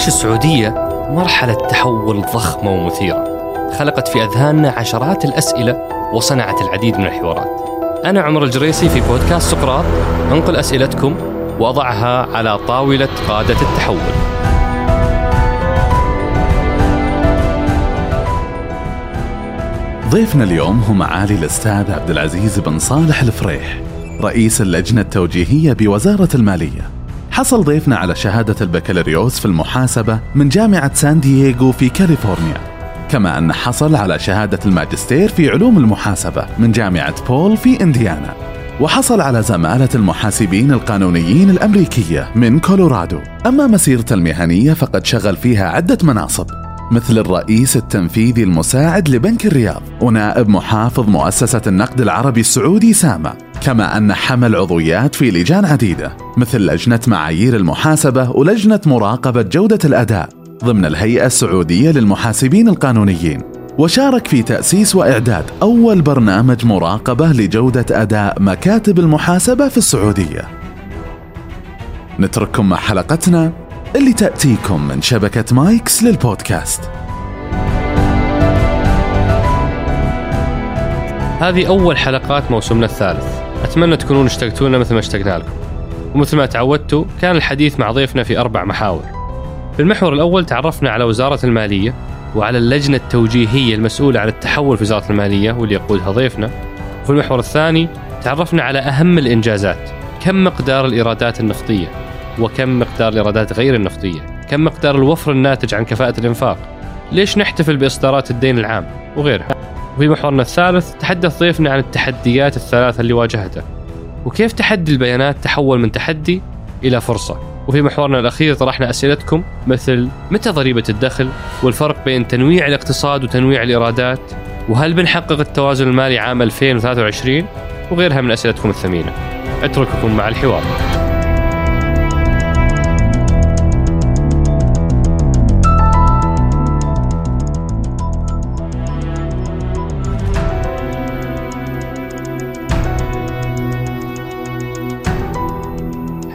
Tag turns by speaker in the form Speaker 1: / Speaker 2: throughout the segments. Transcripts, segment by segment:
Speaker 1: تعيش السعودية مرحلة تحول ضخمة ومثيرة. خلقت في أذهاننا عشرات الأسئلة وصنعت العديد من الحوارات. أنا عمر الجريسي في بودكاست سقراط. أنقل أسئلتكم وأضعها على طاولة قادة التحول.
Speaker 2: ضيفنا اليوم هو معالي الأستاذ عبد العزيز بن صالح الفريح رئيس اللجنة التوجيهية بوزارة المالية. حصل ضيفنا على شهادة البكالوريوس في المحاسبة من جامعة سان دييغو في كاليفورنيا. كما أن حصل على شهادة الماجستير في علوم المحاسبة من جامعة Ball في إنديانا. وحصل على زمالة المحاسبين القانونيين الأمريكية من كولورادو. أما مسيرته المهنية فقد شغل فيها عدة مناصب. مثل الرئيس التنفيذي المساعد لبنك الرياض ونائب محافظ مؤسسة النقد العربي السعودي ساما كما أن حمل عضويات في لجان عديدة مثل لجنة معايير المحاسبة ولجنة مراقبة جودة الأداء ضمن الهيئة السعودية للمحاسبين القانونيين. وشارك في تأسيس وإعداد أول برنامج مراقبة لجودة أداء مكاتب المحاسبة في السعودية. نترككم مع حلقتنا اللي تأتيكم من شبكة مايكس للبودكاست.
Speaker 1: هذه أول حلقات موسمنا الثالث. أتمنى تكونون اشتقتونا مثل ما اشتقنا لكم. ومثل ما تعودتوا كان الحديث مع ضيفنا في أربع محاور. في المحور الأول تعرفنا على وزارة المالية وعلى اللجنة التوجيهية المسؤولة عن التحول في وزارة المالية واللي يقودها ضيفنا. وفي المحور الثاني تعرفنا على أهم الإنجازات. كم مقدار الإيرادات النفطية؟ وكم مقدار الإيرادات غير النفطية؟ كم مقدار الوفر الناتج عن كفاءة الإنفاق؟ ليش نحتفل بإصدارات الدين العام؟ وغيرها. وفي محورنا الثالث تحدث ضيفنا عن التحديات الثلاثة اللي واجهته. وكيف تحدي البيانات تحول من تحدي إلى فرصة؟ وفي محورنا الأخير طرحنا أسئلتكم مثل متى ضريبة الدخل؟ والفرق بين تنويع الاقتصاد وتنويع الإيرادات؟ وهل بنحقق التوازن المالي عام 2023 وغيرها من أسئلتكم الثمينة. أترككم مع الحوار.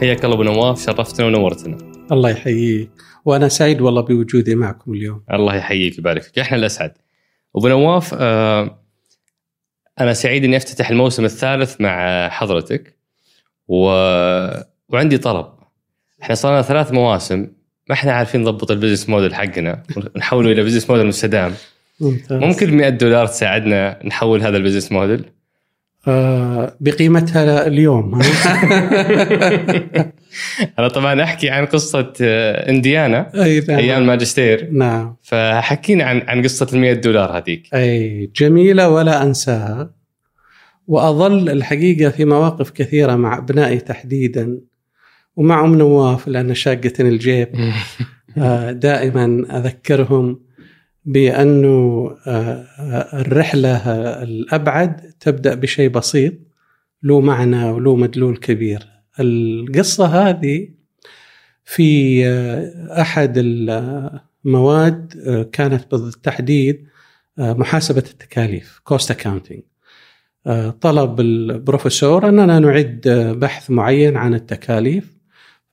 Speaker 1: حياك الله أبو نواف شرفتنا ونورتنا.
Speaker 3: الله يحييك. وأنا سعيد والله بوجودي معكم اليوم.
Speaker 1: الله يحييك ويبارك فيك. إحنا الأسعد. أبو نواف آه أنا سعيد إني أفتتح الموسم الثالث مع حضرتك و... وعندي طلب. إحنا صار لنا ثلاث مواسم ما إحنا عارفين نضبط ال business model حقنا ونحوله إلى business model مستدام.
Speaker 3: ممتاز.
Speaker 1: ممكن ب 100 دولار تساعدنا نحول هذا ال business
Speaker 3: model بقيمتها اليوم.
Speaker 1: أنا طبعا أحكي عن قصة آه،
Speaker 3: إنديانا نعم.
Speaker 1: أيام الماجستير.
Speaker 3: نعم.
Speaker 1: فحكينا عن عن قصة ال 100 دولار هذيك.
Speaker 3: أي جميلة ولا أنساها. وأظل الحقيقة في مواقف كثيرة مع أبنائي تحديدا ومع ام نواف لأن شاقه الجيب. آه، دائما أذكرهم. بأنه آه، الرحلة الأبعد تبدأ بشيء بسيط له معنى وله مدلول كبير. القصة هذه في آه، أحد المواد آه، كانت بالتحديد محاسبة التكاليف cost accounting. طلب البروفيسور أننا نعد بحث معين عن التكاليف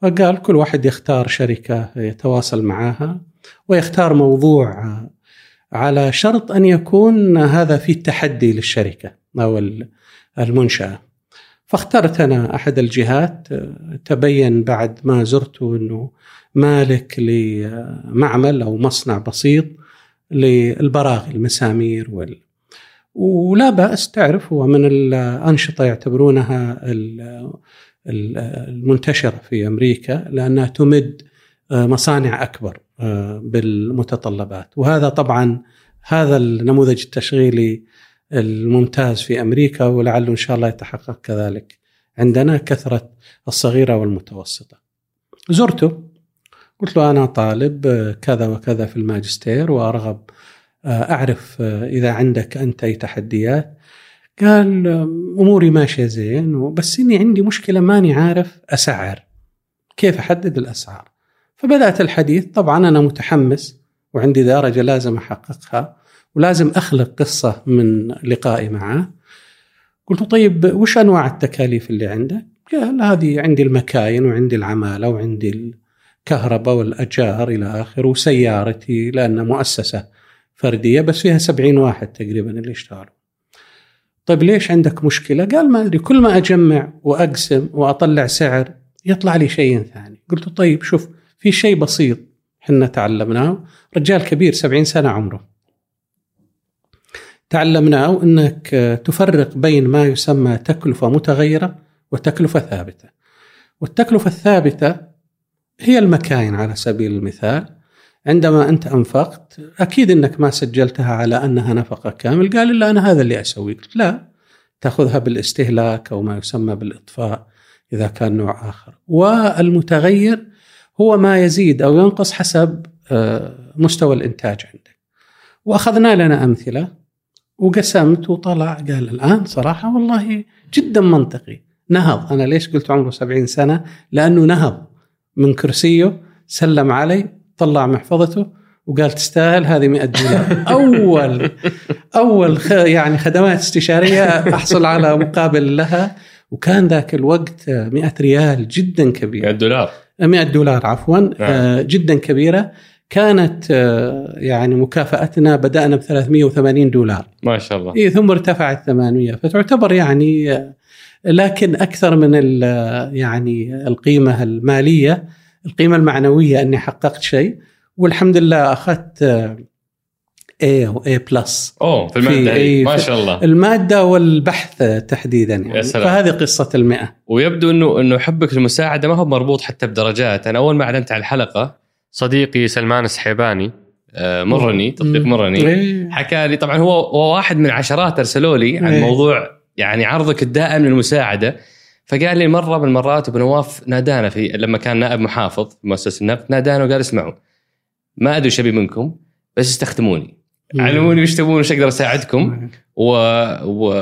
Speaker 3: فقال كل واحد يختار شركة يتواصل معها ويختار موضوع على شرط أن يكون هذا في تحدي للشركة أو المنشأة. فاخترت أنا أحد الجهات تبين بعد ما زرته إنه مالك لمعمل أو مصنع بسيط للبراغي المسامير وال ولا بأس تعرف هو من الأنشطة يعتبرونها المنتشرة في أمريكا لأنها تمد مصانع أكبر بالمتطلبات. وهذا طبعا هذا النموذج التشغيلي الممتاز في أمريكا ولعله إن شاء الله يتحقق كذلك عندنا كثرة الصغيرة والمتوسطة. زرته. قلت له أنا طالب كذا وكذا في الماجستير وأرغب أعرف إذا عندك أنت أي تحديات. قال أموري ماشية زين بس إني عندي مشكلة ماني عارف أسعر. كيف أحدد الأسعار؟ فبدأت الحديث طبعا أنا متحمس وعندي درجه لازم أحققها ولازم أخلق قصة من لقائي معه قلت طيب وش أنواع التكاليف اللي عندك؟ قال هذه عندي المكاين وعندي العمالة وعندي كهرباء والأجار إلى آخره وسيارتي لأن مؤسسة فردية بس فيها سبعين واحد تقريبا اللي اشتغلوا طيب ليش عندك مشكلة؟ قال ما أدري كل ما أجمع وأقسم وأطلع سعر يطلع لي شيء ثاني قلت طيب شوف في شيء بسيط إحنا تعلمناه. رجال كبير سبعين سنة عمره. تعلمناه إنك تفرق بين ما يسمى تكلفة متغيرة وتكلفة ثابتة. والتكلفة الثابتة هي المكاين على سبيل المثال. عندما أنت أنفقت أكيد إنك ما سجلتها على أنها نفقة كامل. قال إلا أنا هذا اللي أسويه. قلت لا تأخذها بالاستهلاك أو ما يسمى بالإطفاء إذا كان نوع آخر. والمتغير هو ما يزيد أو ينقص حسب آه، مستوى الإنتاج عندك. وأخذنا لنا أمثلة وقسمت وطلع قال الآن صراحة والله جدا منطقي. نهض. أنا ليش قلت عمره 70 سنة؟ لأنه نهض. من كرسيه سلم علي طلع محفظته وقال تستاهل هذه 100 دولار أول أول يعني خدمات استشارية أحصل على مقابل لها. وكان ذاك الوقت 100 ريال جدا كبير.
Speaker 1: 100 دولار.
Speaker 3: 100 دولار عفوا. نعم. آه جدا كبيرة. كانت آه يعني مكافأتنا بدأنا ب 380 دولار.
Speaker 1: ما شاء الله.
Speaker 3: إيه ثم ارتفعت 800 فتعتبر يعني آه لكن أكثر من يعني القيمة المالية القيمة المعنوية أني حققت شيء. والحمد لله أخذت A أو A plus
Speaker 1: أوه في المادة في ما شاء الله
Speaker 3: المادة والبحث تحديدا يعني.
Speaker 1: يا سلام.
Speaker 3: فهذه قصة المئة.
Speaker 1: ويبدو انه إنه حبك للمساعده ما هو مربوط حتى بدرجات. أنا أول ما أعلنت على الحلقة صديقي سلمان السحيباني آه، مرني تطبيق مرني
Speaker 3: إيه.
Speaker 1: حكى لي طبعا هو واحد من عشرات أرسلوا لي عن
Speaker 3: إيه.
Speaker 1: موضوع يعني عرضك الدائم للمساعدة. فقال لي مرة من المرات ابو نواف نادانا في لما كان نائب محافظ في مؤسسة النقد نادانا وقال اسمعوا ما أدري إيش أبي منكم بس استخدموني. علموني وش تبون وش أقدر أساعدكم؟ و... و...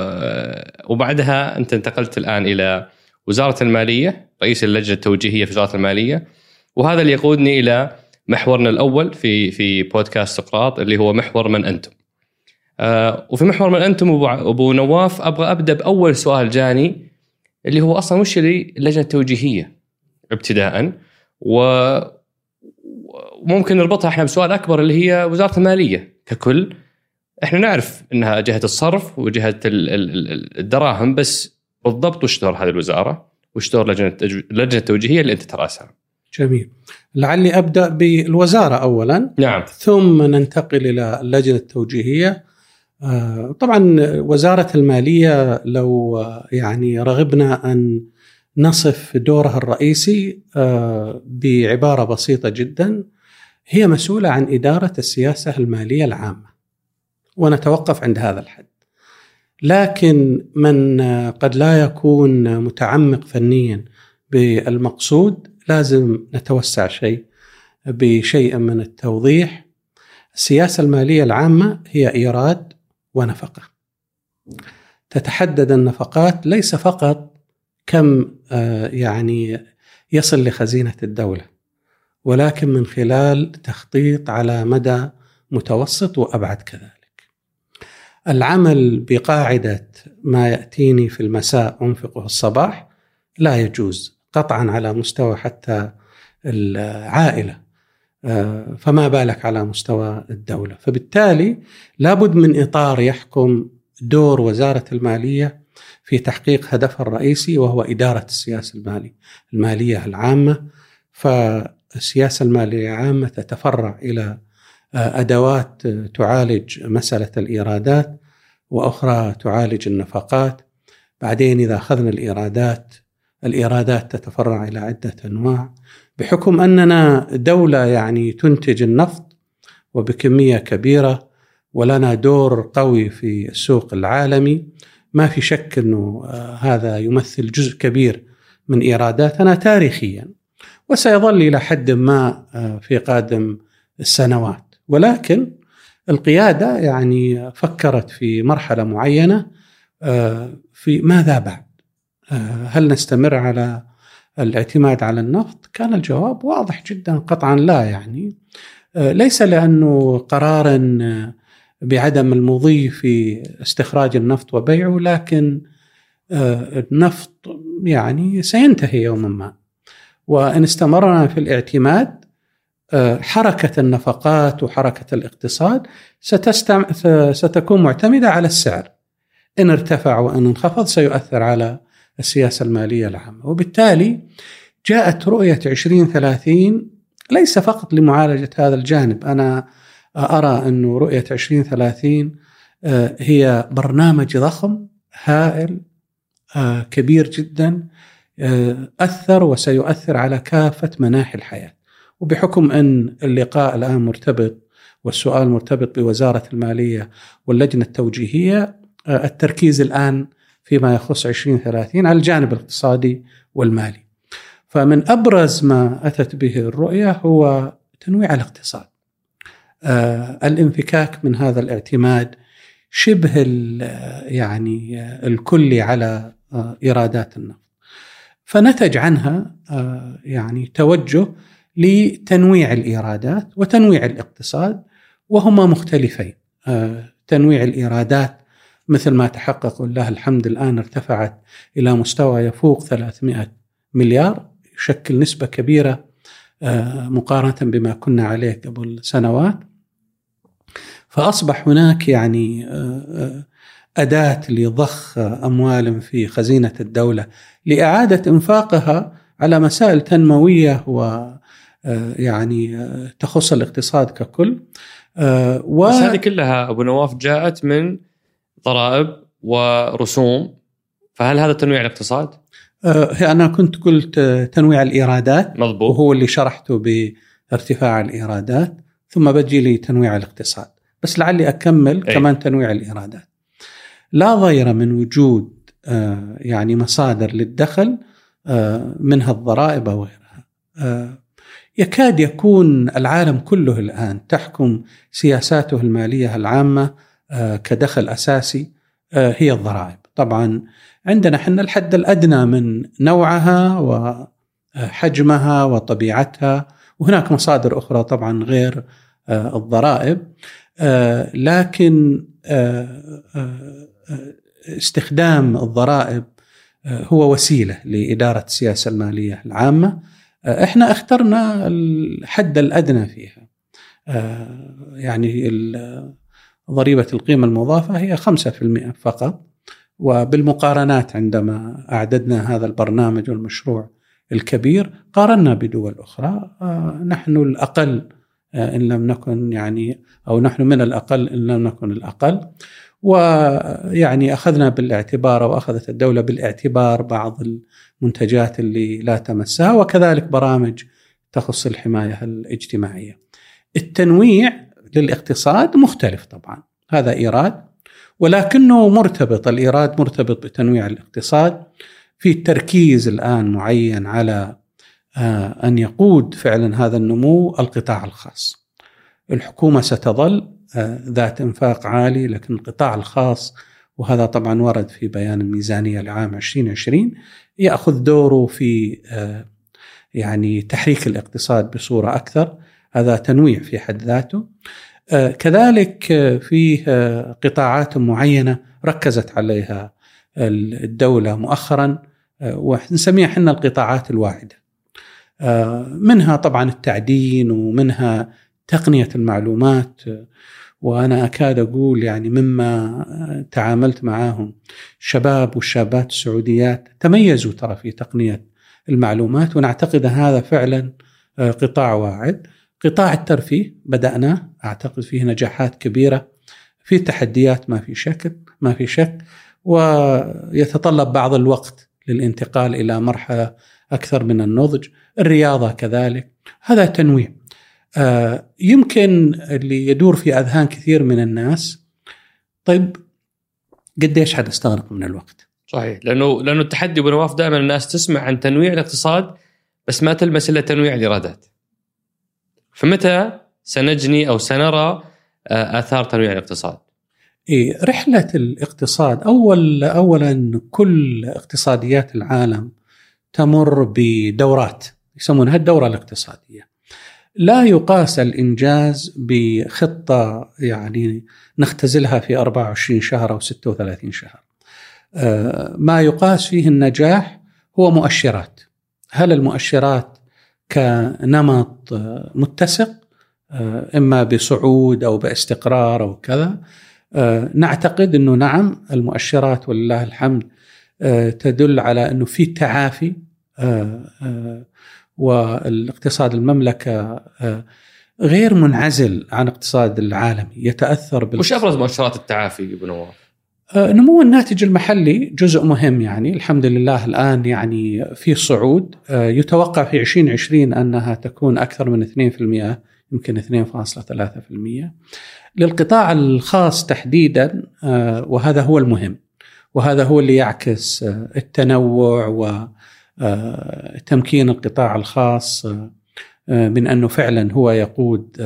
Speaker 1: وبعدها أنت انتقلت الآن إلى وزارة المالية رئيس اللجنة التوجيهية في وزارة المالية. وهذا اللي يقودني إلى محورنا الأول في في بودكاست سقراط اللي هو محور من أنتم. آه وفي محور من أنتم أبو أبو نواف أبغى أبدأ بأول سؤال جاني اللي هو أصلا وش اللي اللجنة التوجيهية ابتداء؟ و وممكن نربطها إحنا بسؤال أكبر اللي هي وزارة المالية. ككل. إحنا نعرف إنها جهة الصرف وجهة ال- ال- ال- الدراهم بس بالضبط وش دور هذه الوزارة؟ وش دور لجنة اللجنه التوجيهية اللي أنت ترأسها؟
Speaker 3: جميل. لعلي أبدأ بالوزارة اولا
Speaker 1: نعم.
Speaker 3: ثم ننتقل إلى اللجنة التوجيهية. آه، طبعا وزارة المالية لو آه، يعني رغبنا أن نصف دورها الرئيسي آه، بعبارة بسيطة جدا. هي مسؤولة عن إدارة السياسة المالية العامة. ونتوقف عند هذا الحد. لكن من قد لا يكون متعمق فنيا بالمقصود لازم نتوسع شيء بشيء من التوضيح. السياسة المالية العامة هي إيراد ونفقة. تتحدد النفقات ليس فقط كم آه، يعني يصل لخزينة الدولة. ولكن من خلال تخطيط على مدى متوسط وأبعد كذلك. العمل بقاعدة ما يأتيني في المساء أنفقه الصباح لا يجوز قطعا على مستوى حتى العائلة آه، فما بالك على مستوى الدولة، فبالتالي لابد من إطار يحكم دور وزارة المالية في تحقيق هدفها الرئيسي وهو إدارة السياسة الماليه المالية العامة فالسياسه المالية العامه تتفرع إلى أدوات تعالج مسألة الإيرادات وأخرى تعالج النفقات. بعدين إذا أخذنا الإيرادات الإيرادات تتفرع إلى عدة أنواع. بحكم أننا دولة يعني تنتج النفط وبكمية كبيرة ولنا دور قوي في السوق العالمي ما في شك إنه هذا يمثل جزء كبير من إيراداتنا تاريخيا. وسيظل إلى حد ما في قادم السنوات ولكن القيادة يعني فكرت في مرحلة معينة في ماذا بعد؟ هل نستمر على الاعتماد على النفط؟ كان الجواب واضح جدا قطعا لا يعني ليس لأنه قرارا بعدم المضي في استخراج النفط وبيعه لكن النفط يعني سينتهي يوما ما وإن استمرنا في الاعتماد آه، حركة النفقات وحركة الاقتصاد ستستم... ستكون معتمدة على السعر. إن ارتفع وإن انخفض سيؤثر على السياسة المالية العامة. وبالتالي جاءت رؤية 2030 ليس فقط لمعالجة هذا الجانب. أنا أرى أن رؤية 2030 آه، هي برنامج ضخم هائل آه، كبير جدا. أثر وسيؤثر على كافة مناحي الحياة. وبحكم أن اللقاء الآن مرتبط والسؤال مرتبط بوزارة المالية واللجنة التوجيهية التركيز الآن فيما يخص 2030 على الجانب الاقتصادي والمالي. فمن أبرز ما أتت به الرؤية هو تنويع الاقتصاد. آه، الانفكاك من هذا الاعتماد شبه يعني الكلي على آه، إيرادات النفط. فنتج عنها آه، يعني توجه لتنويع الإيرادات وتنويع الاقتصاد وهما مختلفين. تنويع الإيرادات مثل ما تحقق ولله الحمد الآن ارتفعت إلى مستوى يفوق 300 مليار يشكل نسبة كبيرة مقارنة بما كنا عليه قبل سنوات. فأصبح هناك يعني آه، آه، أداة لضخ أموال في خزينة الدولة لإعادة إنفاقها على مسائل تنموية و آه، يعني تخص الاقتصاد ككل
Speaker 1: و... بس هذه كلها أبو نواف جاءت من ضرائب ورسوم فهل هذا تنويع الاقتصاد؟
Speaker 3: أنا كنت قلت تنويع الإيرادات
Speaker 1: مضبوط
Speaker 3: وهو اللي شرحته بارتفاع الإيرادات ثم بجي لتنويع الاقتصاد بس لعلي أكمل أي. كمان تنويع الإيرادات. لا ضير من وجود آه، يعني مصادر للدخل آه، منها الضرائب وغيرها. آه، يكاد يكون العالم كله الآن تحكم سياساته المالية العامة كدخل أساسي هي الضرائب. طبعا عندنا إحنا الحد الأدنى من نوعها وحجمها وطبيعتها وهناك مصادر أخرى طبعا غير الضرائب لكن استخدام الضرائب هو وسيلة لإدارة السياسة المالية العامة. إحنا اخترنا الحد الأدنى فيها. يعني ضريبة القيمة المضافة هي 5% فقط. وبالمقارنات عندما أعددنا هذا البرنامج والمشروع الكبير قارنا بدول أخرى. نحن الأقل آه، إن لم نكن يعني أو نحن من الأقل إن لم نكن الأقل. ويعني أخذنا بالاعتبار أو أخذت الدولة بالاعتبار بعض المنتجات اللي لا تمسها وكذلك برامج تخص الحماية الاجتماعية. التنويع للاقتصاد مختلف طبعا هذا إيراد ولكنه مرتبط الإيراد مرتبط بتنويع الاقتصاد. في تركيز الآن معين على أن يقود فعلا هذا النمو القطاع الخاص. الحكومة ستظل آه، ذات إنفاق عالي لكن القطاع الخاص وهذا طبعا ورد في بيان الميزانية لعام 2020 يأخذ دوره في آه، يعني تحريك الاقتصاد بصورة أكثر. هذا تنويع في حد ذاته. كذلك في قطاعات معينة ركزت عليها الدولة مؤخرا. ونسميها إحنا القطاعات الواعده آه، منها طبعا التعدين ومنها تقنية المعلومات وأنا أكاد أقول يعني مما تعاملت معاهم شباب والشابات السعوديات تميزوا ترى في تقنية المعلومات ونعتقد هذا فعلا آه، قطاع واعد. قطاع الترفيه بدانا أعتقد فيه نجاحات كبيرة في تحديات ما في شك ما في شك ويتطلب بعض الوقت للانتقال إلى مرحلة أكثر من النضج الرياضة كذلك. هذا تنويع. آه، يمكن اللي يدور في أذهان كثير من الناس طيب قديش حتستغرق من الوقت؟
Speaker 1: صحيح. لأنه لأنه التحدي بنواف دائما الناس تسمع عن تنويع الاقتصاد بس ما تلمس إلا تنويع الإيرادات. فمتى سنجني أو سنرى آه، آثار تنويع الاقتصاد؟
Speaker 3: إيه رحلة الاقتصاد أول أولا كل اقتصاديات العالم تمر بدورات. يسمونها الدورة الاقتصادية. لا يقاس الإنجاز بخطة يعني نختزلها في 24 شهر أو 36 شهر. آه، ما يقاس فيه النجاح هو مؤشرات. هل المؤشرات كنمط متسق؟ إما بصعود أو باستقرار أو كذا. نعتقد إنه نعم المؤشرات ولله الحمد تدل على إنه في تعافي والاقتصاد المملكة غير منعزل عن اقتصاد العالمي يتأثر
Speaker 1: بال وش أبرز مؤشرات التعافي أبو نواف؟
Speaker 3: آه، نمو الناتج المحلي جزء مهم يعني الحمد لله الآن يعني في صعود آه، يتوقع في 2020 أنها تكون أكثر من 2% يمكن 2.3% للقطاع الخاص تحديدا آه، وهذا هو المهم وهذا هو اللي يعكس التنوع وتمكين القطاع الخاص من أنه فعلا هو يقود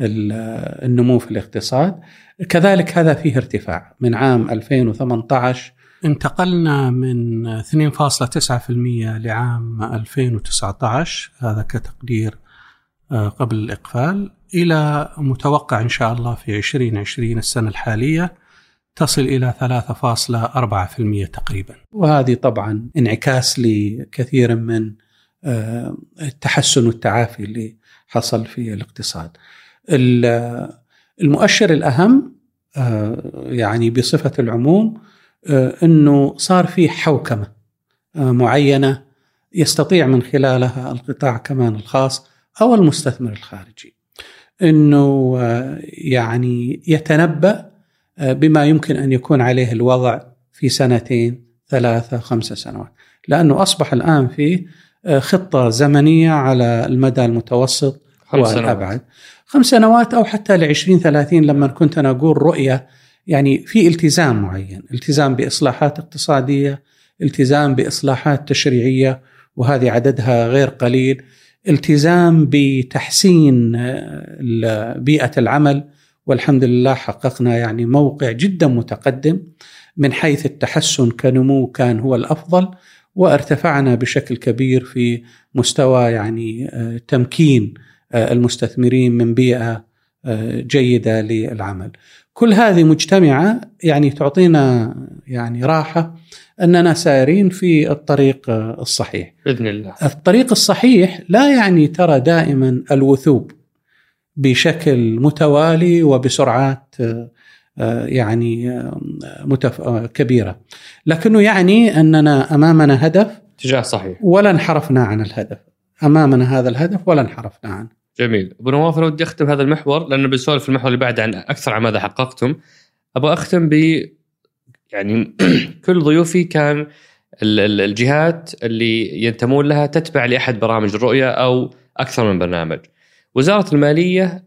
Speaker 3: النمو في الاقتصاد. كذلك هذا فيه ارتفاع. من عام 2018 انتقلنا من 2.9% لعام 2019 هذا كتقدير آه، قبل الإقفال إلى متوقع إن شاء الله في 2020 السنة الحالية. تصل إلى 3.4% تقريبا. وهذه طبعا انعكاس لكثير من آه، التحسن والتعافي اللي حصل في الاقتصاد. المؤشر الأهم آه، يعني بصفة العموم آه، أنه صار في حوكمة معينة يستطيع من خلالها القطاع كمان الخاص أو المستثمر الخارجي. أنه يعني يتنبأ بما يمكن أن يكون عليه الوضع في سنتين ثلاثة خمسة سنوات. لأنه أصبح الآن في خطة زمنية على المدى المتوسط والأبعد. خمس سنوات أو حتى ل 20 30 لما كنت أنا أقول رؤية يعني في التزام معين. التزام بإصلاحات اقتصادية التزام بإصلاحات تشريعية وهذه عددها غير قليل. التزام بتحسين آه، بيئة العمل. والحمد لله حققنا يعني موقع جدا متقدم من حيث التحسن كنمو كان هو الأفضل وارتفعنا بشكل كبير في مستوى يعني آه، تمكين آه، المستثمرين من بيئة آه، جيدة للعمل. كل هذه مجتمعة يعني تعطينا يعني راحة أننا سائرين في الطريق الصحيح.
Speaker 1: بإذن الله.
Speaker 3: الطريق الصحيح لا يعني ترى دائما الوثوب بشكل متوالي وبسرعات آه، يعني آه، متف... آه، كبيرة. لكنه يعني أننا أمامنا هدف
Speaker 1: اتجاه صحيح.
Speaker 3: ولا انحرفنا عن الهدف. أمامنا هذا الهدف ولا انحرفنا عنه.
Speaker 1: جميل. أبو نواف أنا ودي أختم هذا المحور لأنه بنسولف في المحور اللي بعده عن أكثر عن ماذا حققتم. أبغى أختم ب يعني كل ضيوفي كان الجهات اللي ينتمون لها تتبع لأحد برامج الرؤية أو أكثر من برنامج. وزارة المالية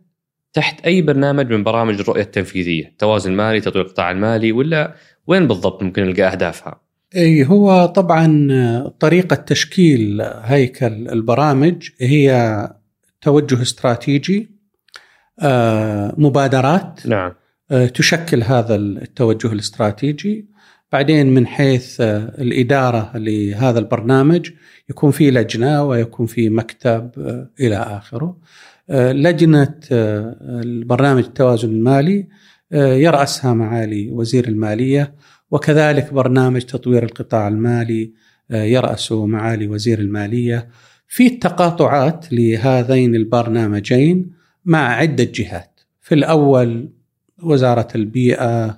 Speaker 1: تحت أي برنامج من برامج الرؤية التنفيذية، التوازن المالي، تطوير القطاع المالي ولا وين بالضبط ممكن نلقى أهدافها؟
Speaker 3: أي هو طبعا طريقة تشكيل هيكل البرامج هي توجه استراتيجي آه، مبادرات
Speaker 1: نعم.
Speaker 3: آه، تشكل هذا التوجه الاستراتيجي. بعدين من حيث آه، الإدارة لهذا البرنامج يكون في لجنة ويكون في مكتب إلى آخره. لجنة آه، البرنامج التوازن المالي آه، يرأسها معالي وزير المالية وكذلك برنامج تطوير القطاع المالي آه، يرأسه معالي وزير المالية في تقاطعات لهذين البرنامجين مع عدة جهات. في الأول وزارة البيئة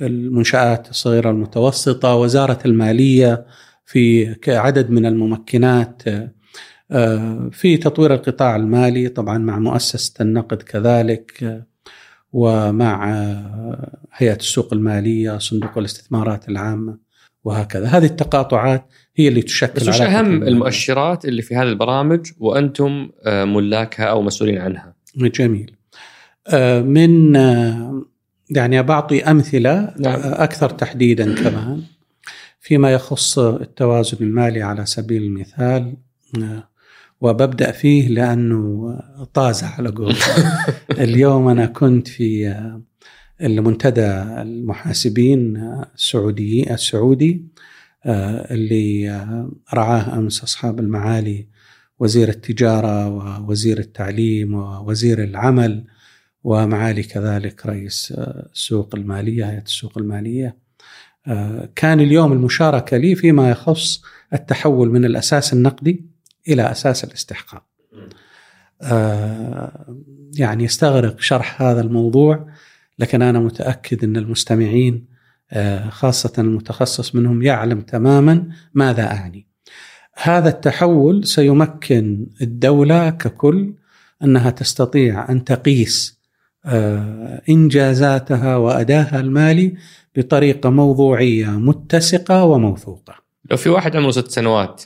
Speaker 3: المنشآت الصغيرة المتوسطة، وزارة المالية في عدد من الممكنات في تطوير القطاع المالي طبعا مع مؤسسة النقد كذلك آه، ومع آه، هيئة السوق المالية صندوق الاستثمارات العامة وهكذا. هذه التقاطعات هي اللي تشكل
Speaker 1: بس وش أهم المؤشرات اللي في هذه البرامج؟ وأنتم ملاكها أو مسؤولين عنها.
Speaker 3: جميل. من يعني بعطي أمثلة نعم. أكثر تحديدا كمان فيما يخص التوازن المالي على سبيل المثال وببدأ فيه لأنه طاز على قول. اليوم أنا كنت في المنتدى المحاسبين السعودي السعودي اللي رعاه أمس أصحاب المعالي وزير التجارة ووزير التعليم ووزير العمل ومعالي كذلك رئيس السوق المالية هيئة السوق المالية. كان اليوم المشاركة لي فيما يخص التحول من الأساس النقدي إلى أساس الاستحقاق. آه يعني يستغرق شرح هذا الموضوع لكن أنا متأكد إن المستمعين آه خاصة المتخصص منهم يعلم تماما ماذا أعني. هذا التحول سيمكن الدولة ككل أنها تستطيع أن تقيس آه، إنجازاتها وادائها المالي بطريقة موضوعية متسقة وموثوقة.
Speaker 1: لو في واحد عمره ست سنوات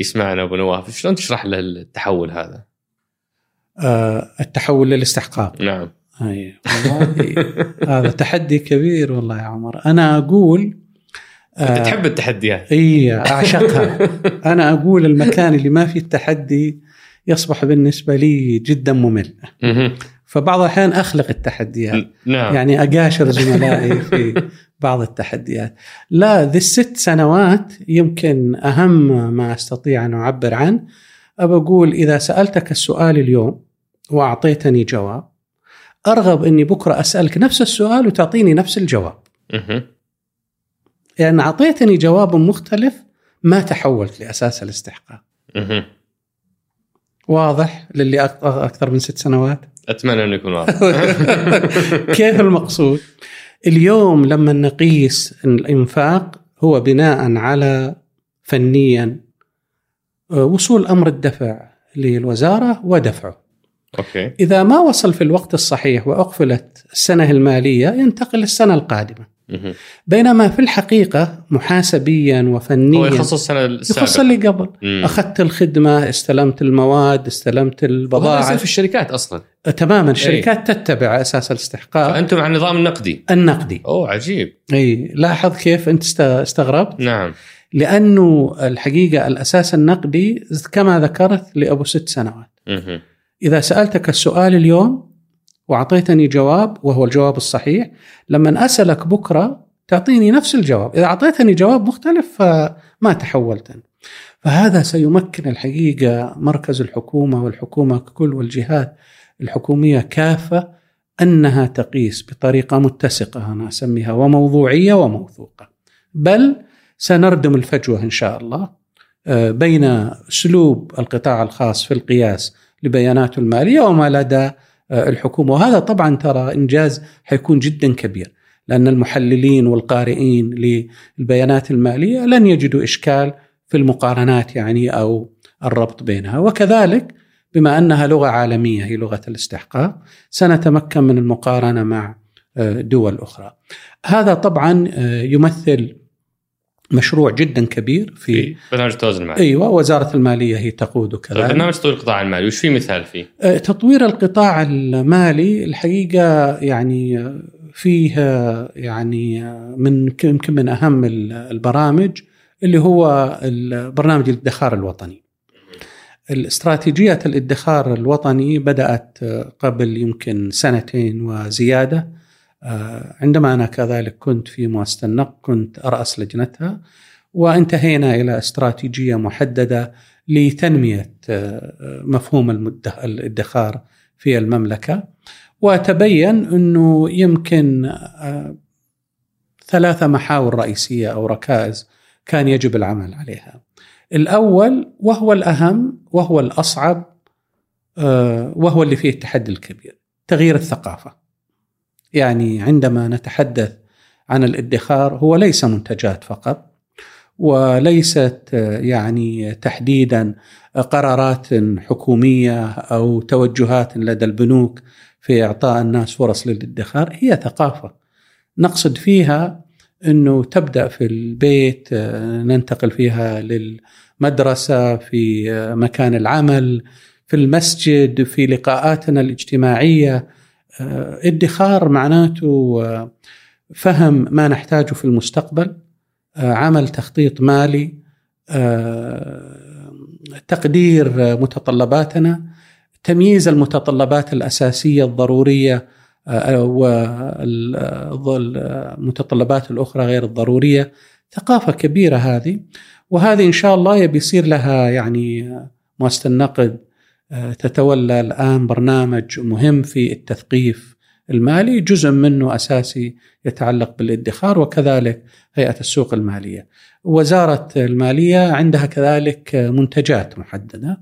Speaker 1: يسمعنا أبو نواف شلون تشرح له التحول هذا؟
Speaker 3: آه، التحول للاستحقاق.
Speaker 1: نعم.
Speaker 3: والله هذا تحدي كبير والله يا عمر، أنا أقول
Speaker 1: أنت تحب التحديات
Speaker 3: اي أعشقها أنا أقول المكان اللي ما فيه التحدي يصبح بالنسبة لي جدا ممل. فبعض الأحيان أخلق التحديات.
Speaker 1: نعم.
Speaker 3: يعني أقاشر زملائي في بعض التحديات. لا ذي الست سنوات يمكن أهم ما أستطيع أن أعبر عنه. ابى أقول إذا سألتك السؤال اليوم وأعطيتني جواب أرغب إني بكرة أسألك نفس السؤال وتعطيني نفس الجواب. لأن يعني أعطيتني جواب مختلف ما تحولت لأساس الاستحقاق. واضح للي أكثر من ست سنوات.
Speaker 1: أتمنى انه يكون واضح.
Speaker 3: كيف المقصود؟ اليوم لما نقيس الإنفاق هو بناء على فنيا آه، وصول أمر الدفع للوزارة ودفعه.
Speaker 1: أوكي.
Speaker 3: إذا ما وصل في الوقت الصحيح وأقفلت السنة المالية ينتقل للسنة القادمة. بينما في الحقيقة محاسبيا وفنيا
Speaker 1: هو يخصص السنة السابقة.
Speaker 3: يخص اللي قبل. مم. أخذت الخدمة استلمت المواد استلمت البضاعة.
Speaker 1: في الشركات أصلا.
Speaker 3: أه، تماما. الشركات أي. تتبع أساس الاستحقاق.
Speaker 1: فأنتم على النظام النقدي
Speaker 3: النقدي.
Speaker 1: أوه عجيب.
Speaker 3: إي لاحظ كيف أنت استغربت؟
Speaker 1: نعم.
Speaker 3: لأنه الحقيقة الأساس النقدي كما ذكرت لأبو ست سنوات.
Speaker 1: مم.
Speaker 3: إذا سألتك السؤال اليوم وأعطيتني جواب وهو الجواب الصحيح. لما أسألك بكرة تعطيني نفس الجواب. إذا أعطيتني جواب مختلف فما تحولت. فهذا سيمكن الحقيقة مركز الحكومة والحكومة ككل والجهات الحكومية كافة أنها تقيس بطريقة متسقة أنا أسميها وموضوعية وموثوقة. بل سنردم الفجوة إن شاء الله آه، بين اسلوب القطاع الخاص في القياس لبياناته المالية وما لدى الحكومة وهذا طبعا ترى إنجاز حيكون جدا كبير لأن المحللين والقارئين للبيانات المالية لن يجدوا إشكال في المقارنات يعني أو الربط بينها وكذلك بما أنها لغة عالمية هي لغة الاستحقاق سنتمكن من المقارنة مع آه، دول أخرى. هذا طبعا آه، يمثل مشروع جدا كبير في,
Speaker 1: برنامج التوازن المالي
Speaker 3: أيوه وزارة المالية هي تقوده
Speaker 1: كذلك طيب، برنامج تطوير القطاع المالي وش في مثال فيه؟
Speaker 3: أه، تطوير القطاع المالي الحقيقة يعني فيه يعني من يمكن من أهم البرامج اللي هو برنامج الادخار الوطني. الاستراتيجية الادخار الوطني بدأت قبل يمكن سنتين وزيادة آه، عندما أنا كذلك كنت في مؤسسة النقد كنت أرأس لجنتها وانتهينا إلى استراتيجية محددة لتنمية آه، مفهوم الادخار في المملكة. وتبين أنه يمكن آه، ثلاثة محاور رئيسية أو ركائز كان يجب العمل عليها. الأول وهو الأهم وهو الأصعب وهو اللي فيه التحدي الكبير تغيير الثقافة. يعني عندما نتحدث عن الادخار هو ليس منتجات فقط وليست يعني تحديدا قرارات حكومية أو توجهات لدى البنوك في إعطاء الناس فرص للادخار هي ثقافة. نقصد فيها إنه تبدأ في البيت ننتقل فيها للمدرسة في مكان العمل في المسجد في لقاءاتنا الاجتماعية. ادخار معناته آه، فهم ما نحتاجه في المستقبل آه، عمل تخطيط مالي تقدير متطلباتنا تمييز المتطلبات الأساسية الضرورية والمتطلبات الأخرى غير الضرورية. ثقافة كبيرة هذه وهذه إن شاء الله يبي يصير لها يعني مؤسسة النقد تتولى الآن برنامج مهم في التثقيف المالي جزء منه أساسي يتعلق بالادخار وكذلك هيئة السوق المالية. وزارة المالية عندها كذلك منتجات محددة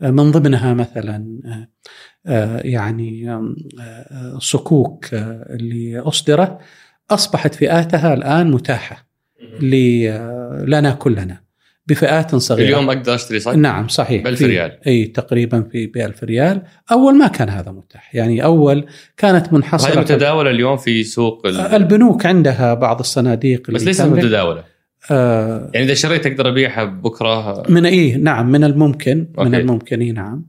Speaker 3: من ضمنها مثلا يعني صكوك اللي اصدرت أصبحت فئاتها الآن متاحة لنا كلنا بفئات صغيرة.
Speaker 1: اليوم أقدر أشتري صح؟
Speaker 3: نعم صحيح.
Speaker 1: ب 1000 ريال.
Speaker 3: إي تقريبا في ب 1000 ريال. أول ما كان هذا متاح. يعني أول كانت منحصرة
Speaker 1: هذه متداولة اليوم في سوق ال...
Speaker 3: البنوك عندها بعض الصناديق
Speaker 1: بس ليست متداولة. آه يعني إذا شريت أقدر أبيعها بكرة؟
Speaker 3: من إي نعم من الممكن okay. من الممكن إي نعم.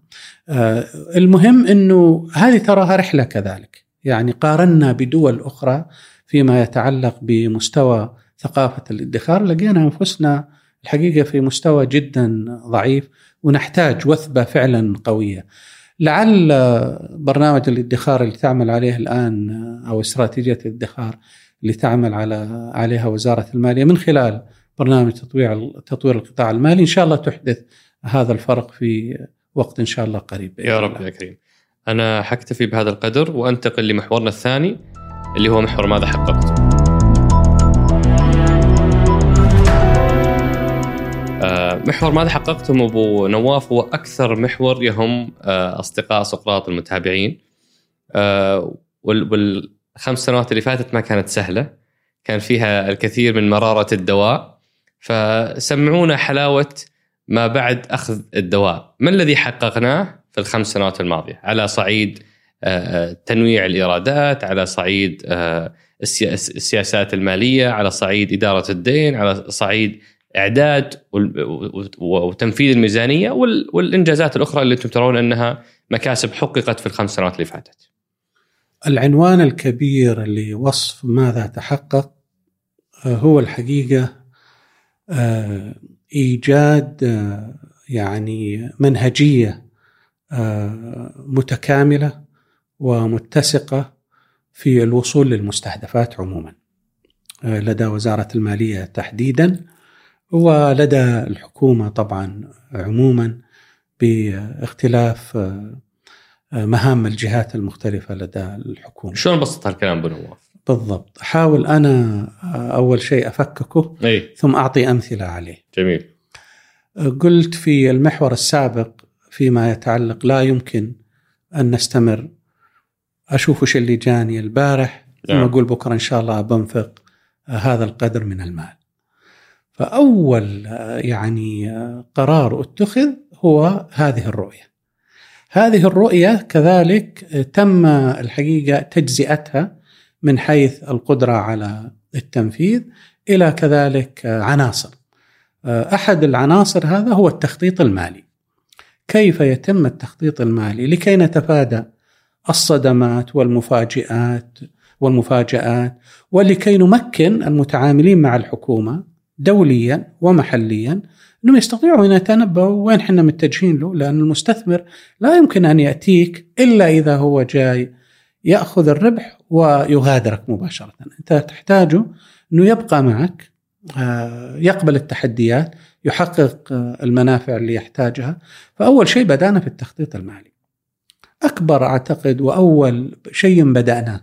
Speaker 3: آه المهم إنه هذه تراها رحلة كذلك. يعني قارنا بدول أخرى فيما يتعلق بمستوى ثقافة الادخار. لقينا أنفسنا الحقيقة في مستوى جدا ضعيف ونحتاج وثبة فعلا قوية. لعل برنامج الادخار اللي تعمل عليه الآن أو استراتيجية الادخار اللي تعمل على عليها وزارة المالية من خلال برنامج تطوير تطوير القطاع المالي إن شاء الله تحدث هذا الفرق في وقت إن شاء الله قريب
Speaker 1: يا رب يا كريم. أنا حكتفي بهذا القدر وأنتقل لمحورنا الثاني اللي هو محور ماذا حققت. محور ماذا حققتم أبو نواف؟ هو أكثر محور يهم آه، أصدقاء سقراط المتابعين. آه، والخمس سنوات اللي فاتت ما كانت سهلة. كان فيها الكثير من مرارة الدواء. فسمعونا حلاوة ما بعد أخذ الدواء. ما الذي حققناه في الخمس سنوات الماضية؟ على صعيد تنويع الإيرادات على صعيد السياسات المالية على صعيد إدارة الدين على صعيد إعداد وتنفيذ الميزانية والإنجازات الأخرى اللي أنتم ترون أنها مكاسب حققت في الخمس سنوات اللي فاتت.
Speaker 3: العنوان الكبير لوصف ماذا تحقق آه، هو الحقيقة آه، إيجاد آه، يعني منهجية متكاملة ومتسقة في الوصول للمستهدفات عموما لدى وزارة المالية تحديدا ولدى الحكومة طبعا عموما باختلاف آه، مهام الجهات المختلفة لدى الحكومة.
Speaker 1: شلون بسط هالكلام بنواف؟
Speaker 3: بالضبط، أحاول أنا آه، أول شيء أفككه
Speaker 1: أي.
Speaker 3: ثم أعطي أمثلة عليه.
Speaker 1: جميل.
Speaker 3: آه، قلت في المحور السابق فيما يتعلق لا يمكن أن نستمر أشوف وش اللي جاني البارح ثم نعم. أقول بكرة إن شاء الله بنفق هذا القدر من المال. فأول يعني قرار اتخذ هو هذه الرؤية. هذه الرؤية كذلك تم الحقيقة تجزئتها من حيث القدرة على التنفيذ إلى كذلك عناصر. أحد العناصر هذا هو التخطيط المالي. كيف يتم التخطيط المالي؟ لكي نتفادى الصدمات والمفاجئات والمفاجآت ولكي نمكن المتعاملين مع الحكومة دوليا ومحليا إنهم يستطيعوا إن يتنبؤوا وين إحنا متجهين له لأن المستثمر لا يمكن أن يأتيك إلا إذا هو جاي يأخذ الربح ويغادرك مباشرة، أنت تحتاجه إنه يبقى معك آه، يقبل التحديات، يحقق آه، المنافع اللي يحتاجها، فأول شيء بدأنا في التخطيط المالي. أكبر أعتقد وأول شيء بداناه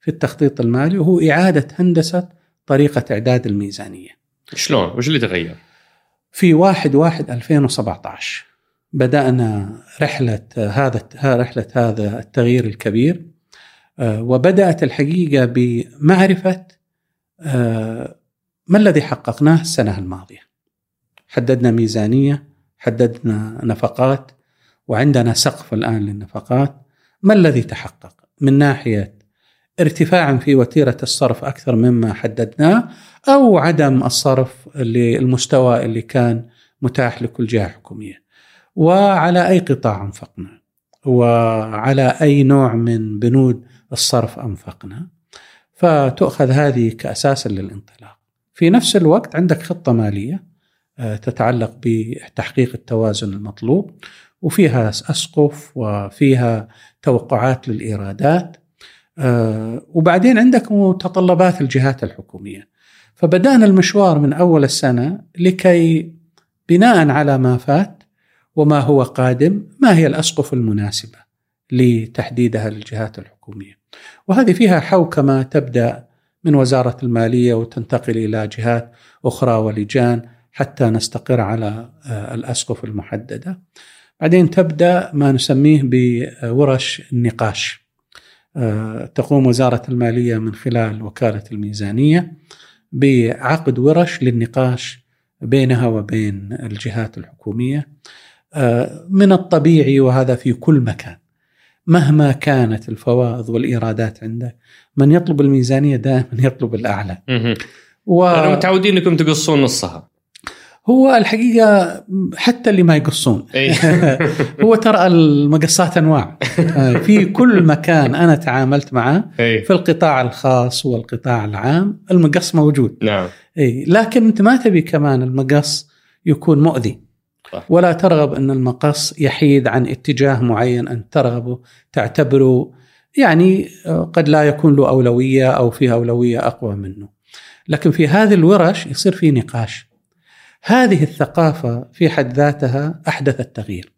Speaker 3: في التخطيط المالي هو إعادة هندسة طريقة إعداد الميزانية.
Speaker 1: شلون؟ وش اللي تغير؟
Speaker 3: في 1 1 2017 بدأنا رحلة هذا رحلة هذا التغيير الكبير آه، وبدأت الحقيقة بمعرفة آه، ما الذي حققناه السنة الماضية حددنا ميزانية حددنا نفقات وعندنا سقف الآن للنفقات ما الذي تحقق من ناحية ارتفاع في وتيرة الصرف أكثر مما حددناه أو عدم الصرف للمستوى اللي كان متاح لكل جهة حكومية. وعلى أي قطاع أنفقنا. وعلى أي نوع من بنود الصرف أنفقنا. فتؤخذ هذه كأساس للانطلاق. في نفس الوقت عندك خطة مالية آه، تتعلق بتحقيق التوازن المطلوب. وفيها أسقف وفيها توقعات للإيرادات. آه، وبعدين عندك متطلبات الجهات الحكومية. فبدأنا المشوار من أول السنة لكي بناء على ما فات وما هو قادم ما هي الأسقف المناسبة لتحديدها للجهات الحكومية. وهذه فيها حوكمة تبدأ من وزارة المالية وتنتقل إلى جهات أخرى ولجان حتى نستقر على آه، الأسقف المحددة. بعدين تبدأ ما نسميه بورش النقاش. آه، تقوم وزارة المالية من خلال وكالة الميزانية بعقد ورش للنقاش بينها وبين الجهات الحكومية. آه، من الطبيعي وهذا في كل مكان مهما كانت الفوائض والإيرادات عندك من يطلب الميزانية دائما يطلب الأعلى.
Speaker 1: و... متعودين إنكم تقصون نصها.
Speaker 3: هو الحقيقة حتى اللي ما يقصون. هو ترى المقصات أنواع. في كل مكان أنا تعاملت معه في القطاع الخاص والقطاع العام المقص موجود.
Speaker 1: نعم.
Speaker 3: لكن أنت ما تبي كمان المقص يكون مؤذي. ولا ترغب أن المقص يحيد عن اتجاه معين أن ترغبه تعتبره يعني قد لا يكون له أولوية أو فيه أولوية أقوى منه. لكن في هذه الورش يصير في نقاش. هذه الثقافة في حد ذاتها احدثت تغيير.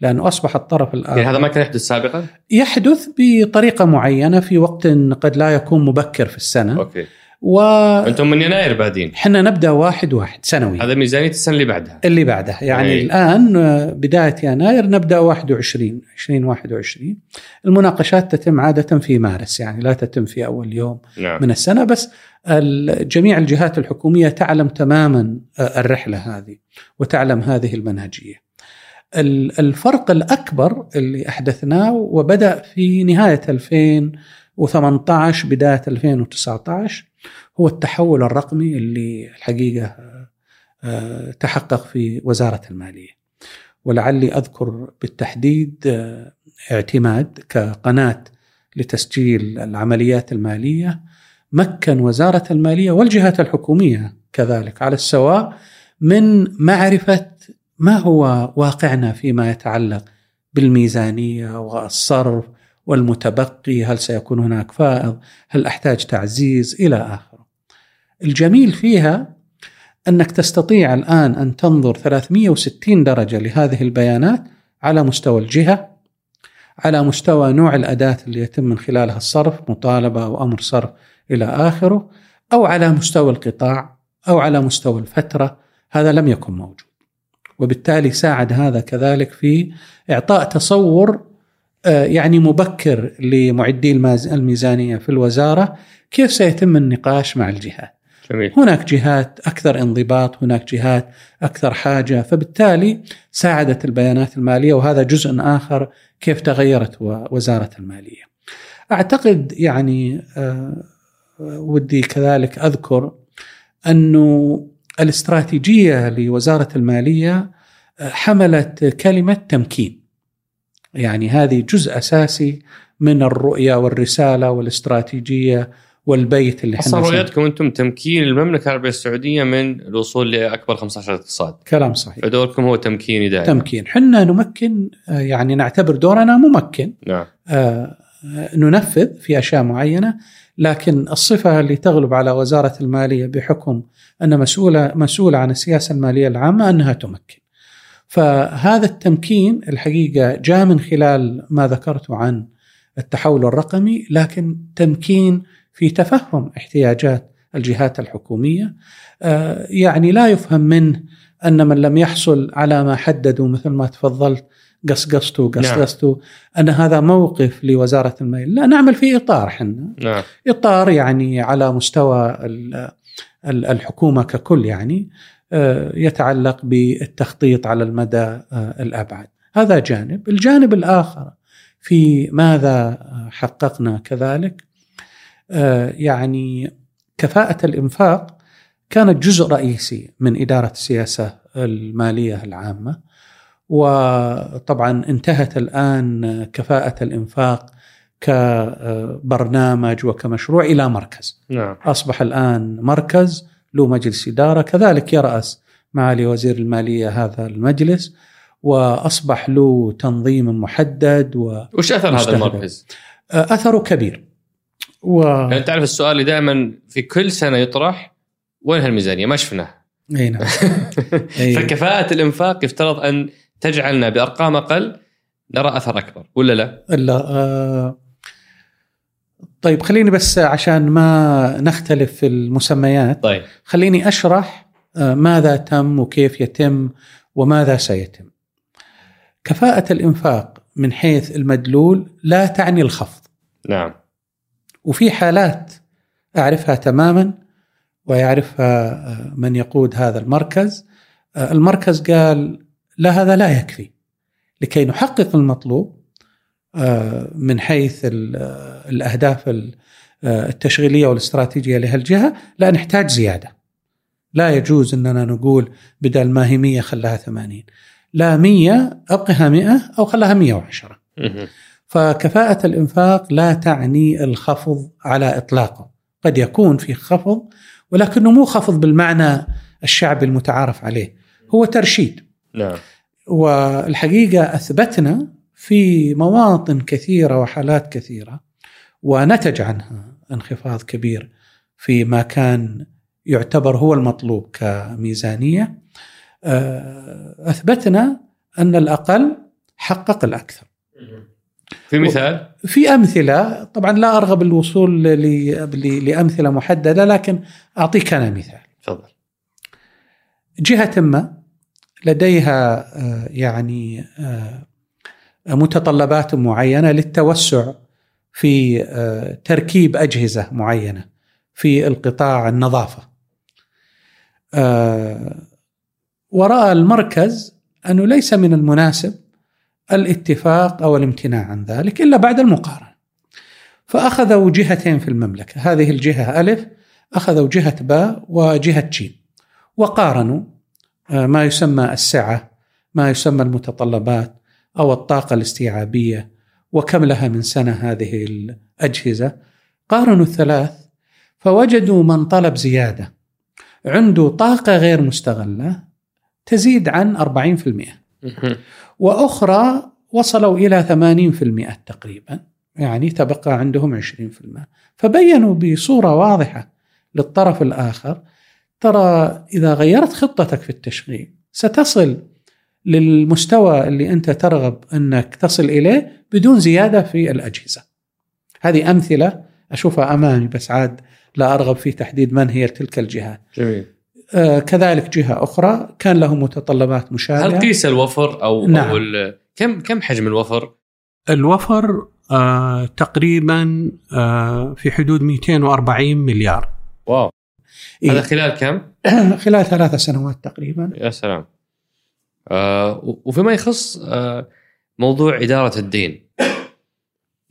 Speaker 3: لأنه أصبح الطرف الآخر
Speaker 1: يعني هذا ما كان يحدث سابقا؟
Speaker 3: يحدث بطريقة معينة في وقت قد لا يكون مبكر في السنة.
Speaker 1: أوكي. و أنتم من يناير بادين
Speaker 3: إحنا نبدأ واحد واحد سنوي.
Speaker 1: هذا ميزانية السنة اللي بعدها.
Speaker 3: اللي بعدها. يعني أي. الآن بداية يناير نبدأ 21 2021 المناقشات تتم عادة في مارس يعني لا تتم في أول يوم نعم. من السنة بس جميع الجهات الحكومية تعلم تماما الرحلة هذه وتعلم هذه المنهجية. الفرق الأكبر اللي أحدثناه وبدأ في نهاية 2018 بداية 2019 هو التحول الرقمي اللي الحقيقة آه، تحقق في وزارة المالية. ولعلي أذكر بالتحديد آه، اعتماد كقناة لتسجيل العمليات المالية مكن وزارة المالية والجهات الحكومية كذلك على السواء من معرفة ما هو واقعنا فيما يتعلق بالميزانية والصرف والمتبقي هل سيكون هناك فائض هل أحتاج تعزيز إلى اخره الجميل فيها أنك تستطيع الآن أن تنظر 360 درجة لهذه البيانات على مستوى الجهة على مستوى نوع الأداة اللي يتم من خلالها الصرف مطالبة أو أمر صرف إلى آخره أو على مستوى القطاع أو على مستوى الفترة هذا لم يكن موجود. وبالتالي ساعد هذا كذلك في إعطاء تصور آه، يعني مبكر لمعدي الميزانية في الوزارة كيف سيتم النقاش مع الجهات. جميل. هناك جهات أكثر انضباط، هناك جهات أكثر حاجة، فبالتالي ساعدت البيانات المالية وهذا جزء آخر كيف تغيرت وزارة المالية. أعتقد يعني آه، ودي كذلك أذكر أنه الاستراتيجية لوزارة المالية آه، حملت كلمة تمكين. يعني هذه جزء أساسي من الرؤية والرسالة والاستراتيجية والبيت اللي
Speaker 1: أصلا رؤيتكم أنتم تمكين المملكة العربية السعودية من الوصول لأكبر 15 اقتصاد.
Speaker 3: كلام صحيح.
Speaker 1: فدوركم هو تمكيني دائما.
Speaker 3: تمكين. حنا نمكن آه، يعني نعتبر دورنا ممكن.
Speaker 1: نعم.
Speaker 3: آه ننفذ في أشياء معينة لكن الصفة اللي تغلب على وزارة المالية بحكم أن مسؤولة مسؤولة عن السياسة المالية العامة أنها تمكن. فهذا التمكين الحقيقة جاء من خلال ما ذكرته عن التحول الرقمي لكن تمكين في تفهم احتياجات الجهات الحكومية. آه، يعني لا يفهم منه أن من لم يحصل على ما حددوا مثل ما تفضلت قصقصته قصقصته نعم. أن هذا موقف لوزارة المال لا نعمل في إطار إحنا.
Speaker 1: نعم.
Speaker 3: إطار يعني على مستوى الحكومة ككل يعني آه، يتعلق بالتخطيط على المدى آه، الأبعد. هذا جانب. الجانب الآخر في ماذا حققنا كذلك؟ يعني كفاءة الإنفاق كانت جزء رئيسي من إدارة السياسة المالية العامة وطبعا انتهت الآن كفاءة الإنفاق كبرنامج وكمشروع إلى مركز
Speaker 1: نعم.
Speaker 3: أصبح الآن مركز له مجلس إدارة كذلك يرأس معالي وزير المالية هذا المجلس وأصبح له تنظيم محدد و
Speaker 1: وش أثر هذا المركز؟
Speaker 3: آه، أثره كبير
Speaker 1: و... يعني تعرف السؤال اللي دائما في كل سنة يطرح وين هالميزانية؟ ما شفناها.
Speaker 3: إي نعم.
Speaker 1: فكفاءة الإنفاق يفترض أن تجعلنا بأرقام أقل نرى أثر أكبر ولا لا؟
Speaker 3: الا آه طيب خليني بس عشان ما نختلف في المسميات
Speaker 1: طيب
Speaker 3: خليني أشرح آه ماذا تم وكيف يتم وماذا سيتم. كفاءة الإنفاق من حيث المدلول لا تعني الخفض.
Speaker 1: نعم
Speaker 3: وفي حالات أعرفها تماما ويعرفها آه، من يقود هذا المركز. آه، المركز قال لا هذا لا يكفي لكي نحقق المطلوب آه، من حيث الأهداف التشغيلية والاستراتيجية لهالجهة لا نحتاج زيادة. لا يجوز إننا نقول بدل ما هي 100 خلاها 80 لا 100 ابقها 100 أو خلاها 110
Speaker 1: مهم.
Speaker 3: فكفاءة الإنفاق لا تعني الخفض على إطلاقه. قد يكون في خفض ولكنه مو خفض بالمعنى الشعبي المتعارف عليه هو ترشيد.
Speaker 1: نعم.
Speaker 3: والحقيقة أثبتنا في مواطن كثيرة وحالات كثيرة ونتج عنها انخفاض كبير في ما كان يعتبر هو المطلوب كميزانية. آه، أثبتنا أن الأقل حقق الأكثر.
Speaker 1: في مثال؟
Speaker 3: في أمثلة. طبعا لا أرغب الوصول لأمثلة محددة لكن أعطيك أنا مثال.
Speaker 1: تفضل.
Speaker 3: جهة ما لديها آه، يعني آه، متطلبات معينة للتوسع في آه، تركيب أجهزة معينة في القطاع النظافة. وراى المركز أنه ليس من المناسب الاتفاق أو الامتناع عن ذلك إلا بعد المقارنة. فاخذوا جهتين في المملكة، هذه الجهة ألف اخذوا جهه باء وجهة جيم وقارنوا آه، ما يسمى السعة، ما يسمى المتطلبات أو الطاقة الاستيعابية وكم لها من سنة هذه الأجهزة. قارنوا الثلاث فوجدوا من طلب زيادة عنده طاقة غير مستغلة تزيد عن 40%.
Speaker 1: مهم.
Speaker 3: وأخرى وصلوا إلى 80% تقريبا يعني تبقى عندهم 20% فبينوا بصورة واضحة للطرف الآخر ترى إذا غيرت خطتك في التشغيل ستصل للمستوى اللي أنت ترغب أنك تصل إليه بدون زيادة في الأجهزة. هذه أمثلة أشوفها امامي بس عاد لا أرغب في تحديد من هي تلك الجهات.
Speaker 1: جميل
Speaker 3: كذلك جهة أخرى كان لهم متطلبات مشابهة.
Speaker 1: هل قيس الوفر أو
Speaker 3: نعم.
Speaker 1: أو كم كم حجم الوفر؟
Speaker 3: الوفر آه تقريبا آه في حدود 240 مليار
Speaker 1: واو
Speaker 3: إيه.
Speaker 1: هذا خلال كم؟
Speaker 3: خلال ثلاث سنوات تقريبا
Speaker 1: يا سلام آه وفيما يخص آه موضوع إدارة الدين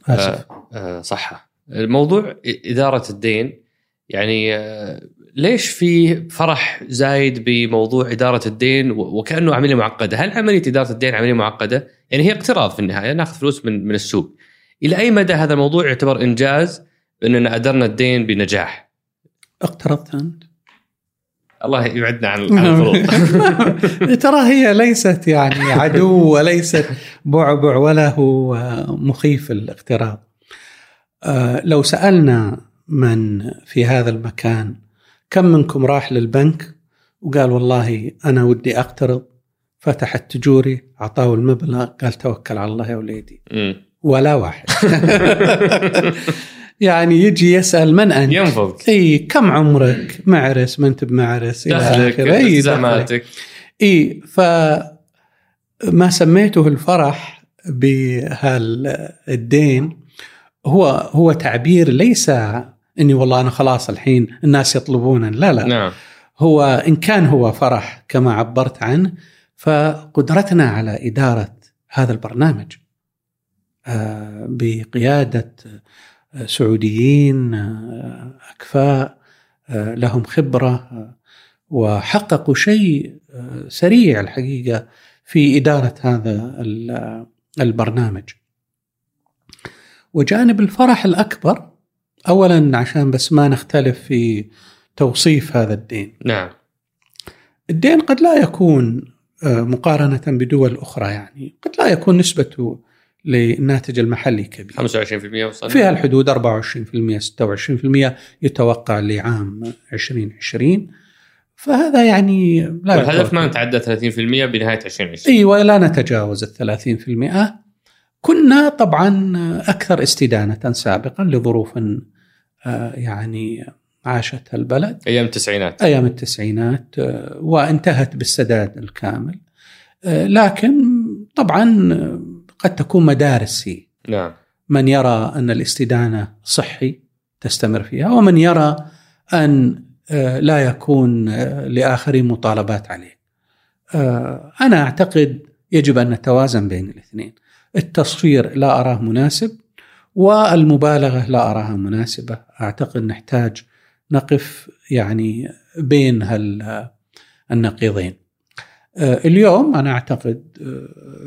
Speaker 3: آسف.
Speaker 1: آه صحة الموضوع إدارة الدين يعني آه، ليش في فرح زايد بموضوع إدارة الدين و- وكأنه عملية معقدة؟ هل عملية إدارة الدين عملية معقدة؟ يعني هي اقتراض في النهاية ناخذ فلوس من من السوق. إلى أي مدى هذا الموضوع يعتبر إنجاز بأننا أدرنا الدين بنجاح؟
Speaker 3: اقترضت أنت.
Speaker 1: الله يبعدنا عن عن القروض
Speaker 3: ترى هي ليست يعني عدو وليست بعبع ولا هو مخيف الاقتراض. آه، لو سألنا من في هذا المكان كم منكم راح للبنك وقال والله أنا ودي أقترض فتح التجوري أعطاه المبلغ قال توكل على الله يا وليدي. ولا واحد يعني يجي يسأل من أنت؟
Speaker 1: ينفض
Speaker 3: إي كم عمرك؟ معرس ما أنت بمعرس إلى آخره إي.
Speaker 1: التزاماتك
Speaker 3: إي ف ما سميته الفرح بهالدين هو هو تعبير ليس إني والله أنا خلاص الحين الناس يطلبون لا لا.
Speaker 1: نعم.
Speaker 3: هو إن كان هو فرح كما عبرت عنه فقدرتنا على إدارة هذا البرنامج آه، بقيادة آه، سعوديين آه، أكفاء لهم خبرة وحققوا شيء سريع الحقيقة في إدارة هذا ال- البرنامج. وجانب الفرح الأكبر اولا عشان بس ما نختلف في توصيف هذا الدين.
Speaker 1: نعم.
Speaker 3: الدين قد لا يكون آه، مقارنة بدول أخرى يعني. قد لا يكون نسبته للناتج المحلي كبير.
Speaker 1: 25% وصلنا.
Speaker 3: فيها الحدود 24% 26% يتوقع لعام 2020 فهذا يعني لا
Speaker 1: والهدف ما. نتعدى 30% بنهاية 2020
Speaker 3: أيوه لا نتجاوز ال 30% كنا طبعا أكثر استدانة سابقا لظروف يعني عاشتها البلد
Speaker 1: أيام التسعينات.
Speaker 3: أيام التسعينات آه، وانتهت بالسداد الكامل. آه، لكن طبعا قد تكون مدارس هي
Speaker 1: نعم.
Speaker 3: من يرى أن الاستدانة صحي تستمر فيها ومن يرى أن لا يكون لآخرين مطالبات عليه. أنا أعتقد يجب أن نتوازن بين الاثنين. التصوير لا أراه مناسب والمبالغة لا أراها مناسبة، أعتقد نحتاج نقف يعني بين النقيضين. اليوم أنا أعتقد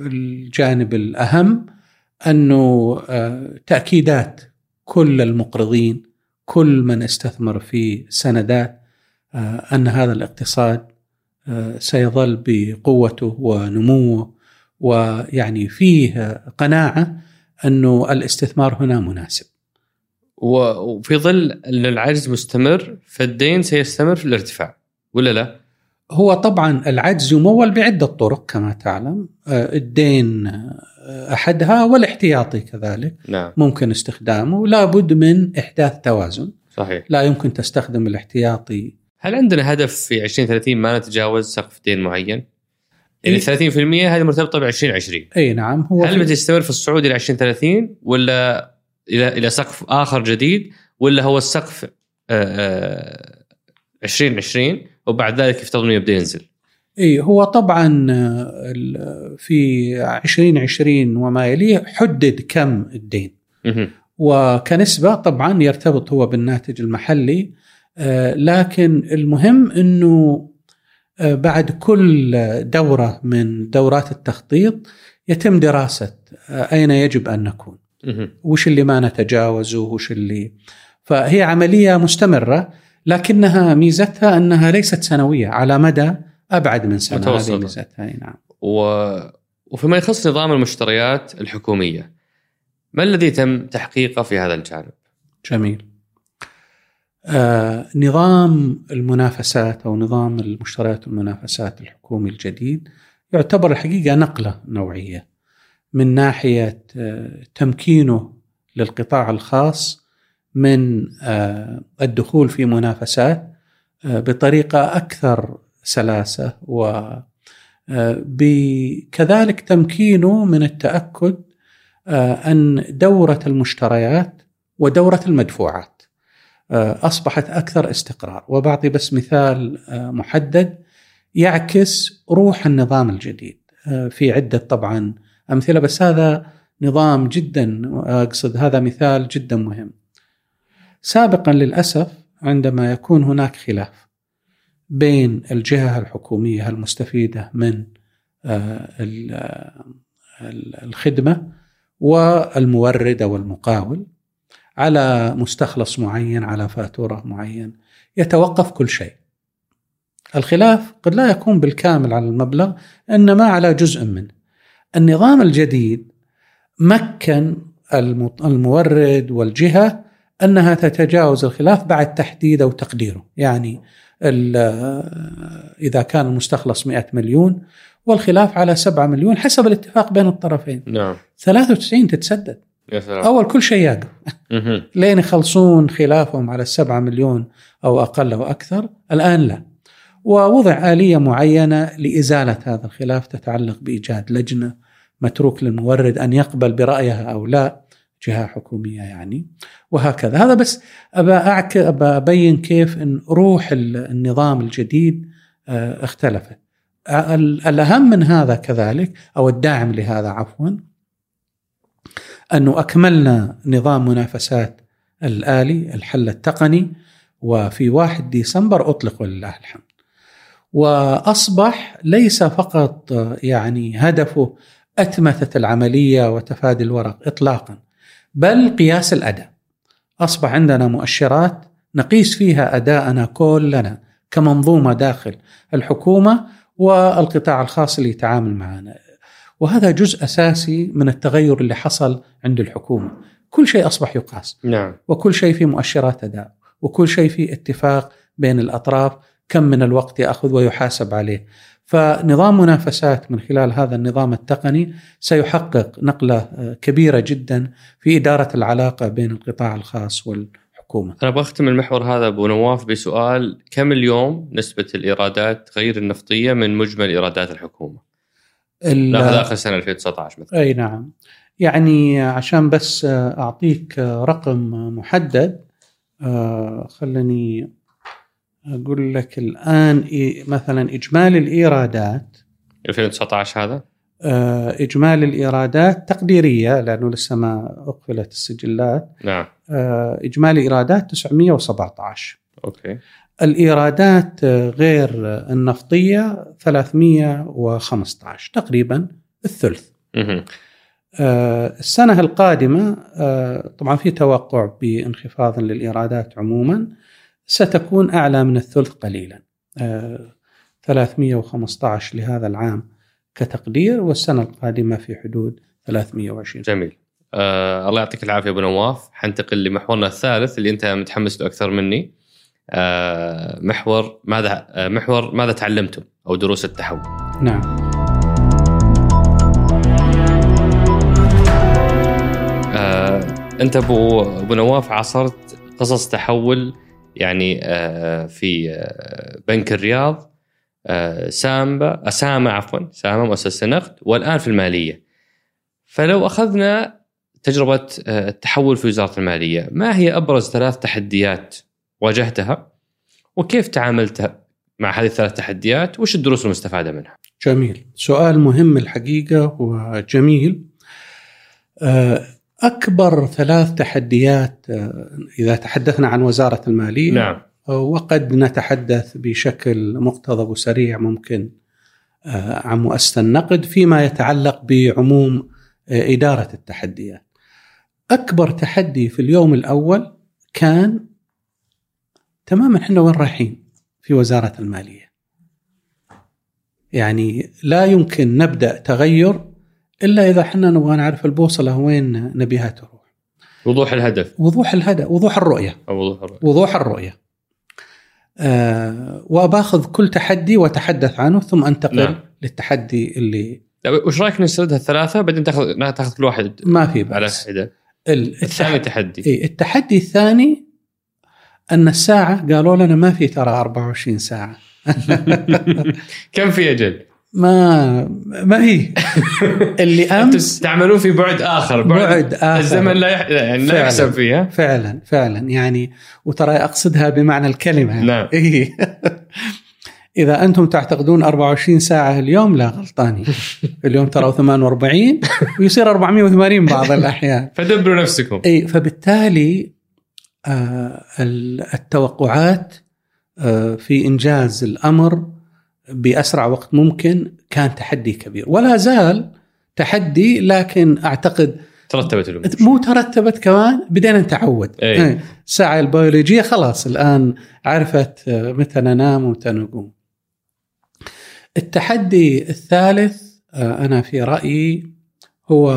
Speaker 3: الجانب الأهم أنه تأكيدات كل المقرضين كل من استثمر في سندات أن هذا الاقتصاد سيظل بقوته ونموه ويعني فيه قناعة أنه الاستثمار هنا مناسب.
Speaker 1: وفي ظل أن العجز مستمر فالدين سيستمر في الارتفاع ولا لا؟
Speaker 3: هو طبعا العجز يمول بعدة طرق كما تعلم، الدين أحدها والاحتياطي كذلك
Speaker 1: نعم.
Speaker 3: ممكن استخدامه، لابد من إحداث توازن.
Speaker 1: صحيح.
Speaker 3: لا يمكن تستخدم الاحتياطي
Speaker 1: هل عندنا هدف في 2030 ما نتجاوز سقف دين معين؟ يعني 30% هذه مرتبطة ب 2020
Speaker 3: اي نعم. هو
Speaker 1: هل بتستمر في الصعود إلى 2030 ولا إلى إلى سقف آخر جديد ولا هو السقف 2020 وبعد ذلك يفترض إنه يبدأ ينزل؟
Speaker 3: اي هو طبعا في 2020 وما يليه حدد كم الدين. وكنسبة طبعا يرتبط هو بالناتج المحلي لكن المهم إنه بعد كل دورة من دورات التخطيط يتم دراسة أين يجب أن نكون. وش اللي ما نتجاوزه وش اللي. فهي عملية مستمرة لكنها ميزتها أنها ليست سنوية على مدى أبعد من سنة.
Speaker 1: متوسطة.
Speaker 3: هذه ميزتها نعم.
Speaker 1: و... وفيما يخص نظام المشتريات الحكومية ما الذي تم تحقيقه في هذا الجانب؟
Speaker 3: جميل. آه نظام المنافسات أو نظام المشتريات والمنافسات الحكومي الجديد يعتبر الحقيقة نقلة نوعية من ناحية آه تمكينه للقطاع الخاص من آه الدخول في منافسات آه بطريقة أكثر سلاسة و كذلك تمكينه من التأكد أن دورة المشتريات ودورة المدفوعات. أصبحت أكثر استقرار وبعطي بس مثال محدد يعكس روح النظام الجديد في عدة طبعا أمثلة بس هذا نظام جدا أقصد هذا مثال جدا مهم. سابقا للأسف عندما يكون هناك خلاف بين الجهة الحكومية المستفيدة من الخدمة والمورد أو المقاول على مستخلص معين على فاتورة معين يتوقف كل شيء. الخلاف قد لا يكون بالكامل على المبلغ إنما على جزء منه. النظام الجديد مكن المورد والجهة أنها تتجاوز الخلاف بعد تحديد أو تقديره، يعني إذا كان المستخلص 100 مليون والخلاف على 7 مليون حسب الاتفاق بين الطرفين.
Speaker 1: نعم
Speaker 3: 93 تتسدد.
Speaker 1: يا سلام.
Speaker 3: أول كل شيء يقف لين يخلصون خلافهم على السبعة مليون أو أقل أو أكثر. الآن لا. ووضع آلية معينة لإزالة هذا الخلاف تتعلق بإيجاد لجنة متروك للمورد أن يقبل برأيها أو لا. جهة حكومية يعني. وهكذا. هذا بس أبى أبين كيف إن روح النظام الجديد اختلفت. الأهم من هذا كذلك أو الداعم لهذا عفوا انه أكملنا نظام منافسات الآلي الحل التقني وفي 1 ديسمبر أطلق ولله الحمد. وأصبح ليس فقط يعني هدفه اتمته العملية وتفادي الورق اطلاقا بل قياس الأداء. أصبح عندنا مؤشرات نقيس فيها أداءنا كلنا كمنظومة داخل الحكومة والقطاع الخاص اللي يتعامل معنا. وهذا جزء أساسي من التغير اللي حصل عند الحكومة، كل شيء أصبح يقاس
Speaker 1: نعم
Speaker 3: وكل شيء في مؤشرات أداء، وكل شيء في اتفاق بين الأطراف كم من الوقت يأخذ ويحاسب عليه. فنظام منافسات من خلال هذا النظام التقني سيحقق نقلة آه، كبيرة جدا في إدارة العلاقة بين القطاع الخاص والحكومة.
Speaker 1: أنا بختم المحور هذا أبو نواف بسؤال كم اليوم نسبة الإيرادات غير النفطية من مجمل إيرادات الحكومة؟ ناخذ آخر سنة 2019 مثلا.
Speaker 3: أي نعم. يعني عشان بس أعطيك رقم محدد آه، خلني أقول لك الآن مثلا إجمالي الإيرادات
Speaker 1: 2019 هذا؟
Speaker 3: آه، إجمالي الإيرادات تقديرية لأنه لسه ما أقفلت السجلات
Speaker 1: نعم
Speaker 3: آه، إجمالي إيرادات 917
Speaker 1: أوكي
Speaker 3: الإيرادات غير النفطية 315 تقريبا الثلث. آه، السنة القادمة آه، طبعا في توقع بانخفاض للإيرادات عموما ستكون أعلى من الثلث قليلا. 315 آه، لهذا العام كتقدير والسنة القادمة في حدود 320
Speaker 1: جميل. آه الله يعطيك العافية أبو نواف. حنتقل لمحورنا الثالث اللي أنت متحمس له أكثر مني. محور ماذا آه محور ماذا تعلمتم أو دروس التحول؟
Speaker 3: نعم.
Speaker 1: أنت أبو أبو نواف عاصرت قصص تحول يعني آه، في آه، بنك الرياض آه، سامبا سامة عفوا سامة مؤسسة نقد والآن في المالية. فلو أخذنا تجربة التحول في وزارة المالية ما هي أبرز ثلاث تحديات واجهتها وكيف تعاملت مع هذه الثلاث تحديات وش الدروس المستفادة منها؟
Speaker 3: جميل. سؤال مهم الحقيقة وجميل. أكبر ثلاث تحديات آه، إذا تحدثنا عن وزارة المالية
Speaker 1: نعم.
Speaker 3: وقد نتحدث بشكل مقتضب وسريع ممكن آه، عن مؤسسة النقد فيما يتعلق بعموم آه، إدارة التحديات. أكبر تحدي في اليوم الأول كان تماما إحنا وين رايحين في وزارة المالية. يعني لا يمكن نبدأ تغير إلا إذا إحنا نبغى نعرف البوصلة وين نبيها تروح.
Speaker 1: وضوح الهدف.
Speaker 3: وضوح الهدف، وضوح الرؤية.
Speaker 1: أو وضوح الرؤية.
Speaker 3: وضوح الرؤية. آه وباخذ كل تحدي وأتحدث عنه ثم أنتقل نعم. للتحدي اللي
Speaker 1: طيب وش رأيك نسردها الثلاثة بعدين تاخذ تأخذ كل واحد
Speaker 3: ما في بأس.
Speaker 1: على حده. الثاني تحدي
Speaker 3: إيه التحدي الثاني أن الساعة قالوا لنا ما في ترى 24 ساعة.
Speaker 1: كم في أجل؟
Speaker 3: ما ما هي؟ اللي أمس
Speaker 1: تعملون في بعد آخر
Speaker 3: بعد, بعد آخر.
Speaker 1: الزمن لا يح... يعني لا يحسب فيها.
Speaker 3: فعلا فعلا. يعني وترى أقصدها بمعنى الكلمة.
Speaker 1: نعم.
Speaker 3: إيه. إذا أنتم تعتقدون 24 ساعة اليوم لا غلطانين. اليوم ترى 48 ويصير 480 بعض الأحيان.
Speaker 1: فدبروا نفسكم.
Speaker 3: اي فبالتالي التوقعات آه في إنجاز الأمر بأسرع وقت ممكن كان تحدي كبير. ولا زال تحدي لكن أعتقد
Speaker 1: ترتبت الأمور.
Speaker 3: مو ترتبت كمان بدينا نتعود.
Speaker 1: أي.
Speaker 3: الساعة البيولوجية خلاص الآن عرفت متى ننام ومتى نقوم. التحدي الثالث آه، أنا في رأيي هو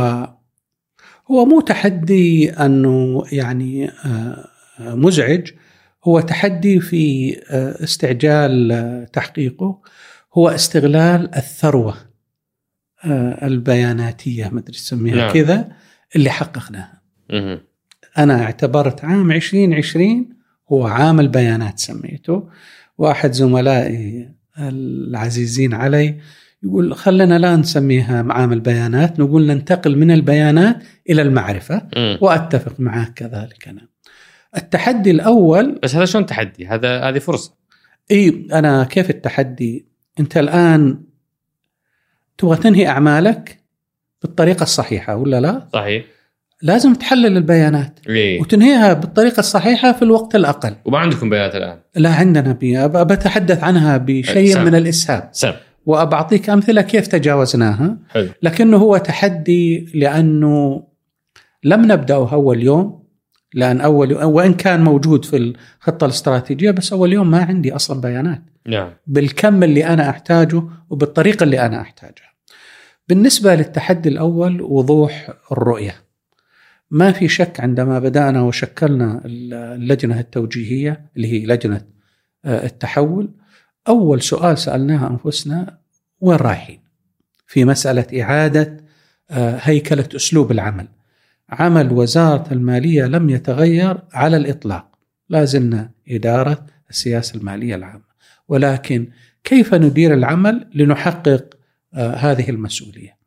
Speaker 3: هو مو تحدي أنه يعني آه، مزعج هو تحدي في آه، استعجال تحقيقه هو استغلال الثروة آه، البياناتية ما أدري تسميها نعم. كذا اللي حققناها. أنا اعتبرت عام 2020 هو عام البيانات سميته واحد زملائي العزيزين علي يقول خلنا لا نسميها عام البيانات نقول ننتقل من البيانات إلى المعرفة وأتفق معك كذلك أنا. التحدي الأول
Speaker 1: بس هذا شلون تحدي؟ هذا هذه فرصة.
Speaker 3: إي أنا كيف التحدي؟ أنت الآن تبغى تنهي أعمالك بالطريقة الصحيحة ولا لا؟
Speaker 1: صحيح
Speaker 3: لازم تحلل البيانات
Speaker 1: إيه؟
Speaker 3: وتنهيها بالطريقة الصحيحة في الوقت الأقل
Speaker 1: وما عندكم بيانات الآن؟
Speaker 3: لا عندنا بتحدث عنها بشيء سم. من الإسهاب
Speaker 1: سم.
Speaker 3: وأبعطيك أمثلة كيف تجاوزناها
Speaker 1: حلو.
Speaker 3: لكنه هو تحدي لأنه لم نبدأه أول يوم لأن أول وإن كان موجود في الخطة الاستراتيجية بس أول يوم ما عندي أصلا بيانات
Speaker 1: نعم
Speaker 3: بالكم اللي أنا أحتاجه وبالطريقة اللي أنا أحتاجها. بالنسبة للتحدي الأول وضوح الرؤية. ما في شك عندما بدأنا وشكلنا اللجنة التوجيهية اللي هي لجنة آه، التحول أول سؤال سألناه أنفسنا وين رايحين في مسألة إعادة آه، هيكلة أسلوب العمل عمل وزارة المالية لم يتغير على الإطلاق. لا زلنا إدارة السياسة المالية العامة. ولكن كيف ندير العمل لنحقق آه، هذه المسؤولية؟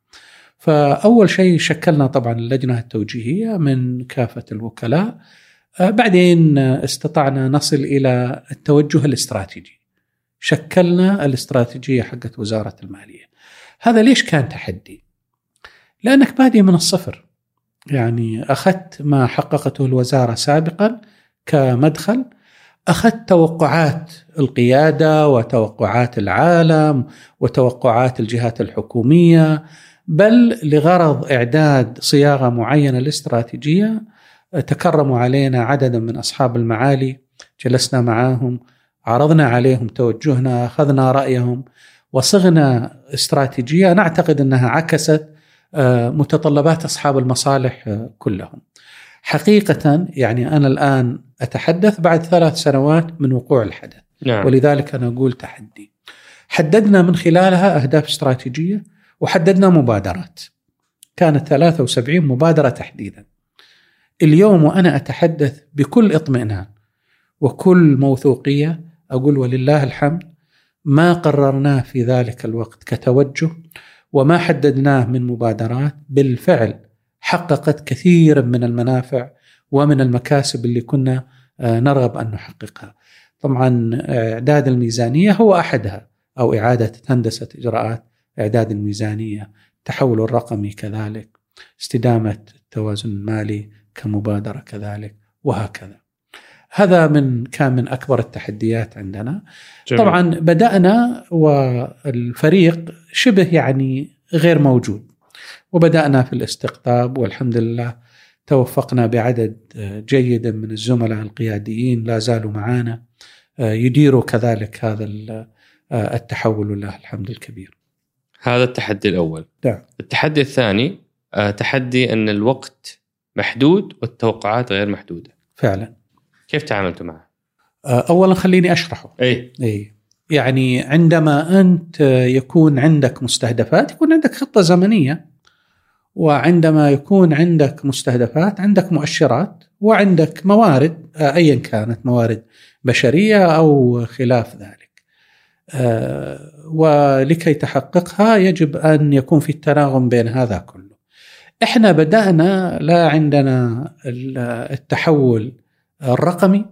Speaker 3: فأول شيء شكلنا طبعا اللجنة التوجيهية من كافة الوكلاء. آه، بعدين استطعنا نصل إلى التوجه الاستراتيجي. شكلنا الاستراتيجية حقت وزارة المالية. هذا ليش كان تحدي؟ لأنك بادئ من الصفر. يعني أخذت ما حققته الوزارة سابقا كمدخل أخذت توقعات القيادة وتوقعات العالم وتوقعات الجهات الحكومية بل لغرض إعداد صياغة معينة للاستراتيجيه تكرموا علينا عددا من أصحاب المعالي جلسنا معاهم عرضنا عليهم توجهنا أخذنا رأيهم وصغنا استراتيجية نعتقد أنها عكست متطلبات أصحاب المصالح آه، كلهم. حقيقة يعني أنا الآن أتحدث بعد ثلاث سنوات من وقوع الحدث. نعم. ولذلك أنا أقول تحدي. حددنا من خلالها أهداف استراتيجية وحددنا مبادرات. كانت 73 مبادرة تحديدا. اليوم وأنا أتحدث بكل اطمئنان وكل موثوقية أقول ولله الحمد ما قررناه في ذلك الوقت كتوجه وما حددناه من مبادرات بالفعل حققت كثيرا من المنافع ومن المكاسب اللي كنا آه، نرغب أن نحققها. طبعا إعداد الميزانية هو أحدها أو إعادة هندسة إجراءات إعداد الميزانية، التحول الرقمي كذلك، استدامة التوازن المالي كمبادرة كذلك وهكذا. هذا من كان من أكبر التحديات عندنا. جميل. طبعا بدأنا والفريق شبه يعني غير موجود. وبدأنا في الاستقطاب والحمد لله توفقنا بعدد جيد من الزملاء القياديين لا زالوا معنا يديروا كذلك هذا التحول ولله الحمد الكبير.
Speaker 1: هذا التحدي الأول. نعم. التحدي الثاني تحدي أن الوقت محدود والتوقعات غير محدودة.
Speaker 3: فعلا.
Speaker 1: كيف تعاملتوا معه؟
Speaker 3: اولا خليني أشرحه.
Speaker 1: اي
Speaker 3: اي يعني عندما أنت يكون عندك مستهدفات يكون عندك خطة زمنية وعندما يكون عندك مستهدفات عندك مؤشرات وعندك موارد آه، ايا كانت موارد بشرية أو خلاف ذلك. آه، ولكي تحققها يجب أن يكون في التناغم بين هذا كله. إحنا بدأنا لا عندنا التحول الرقمي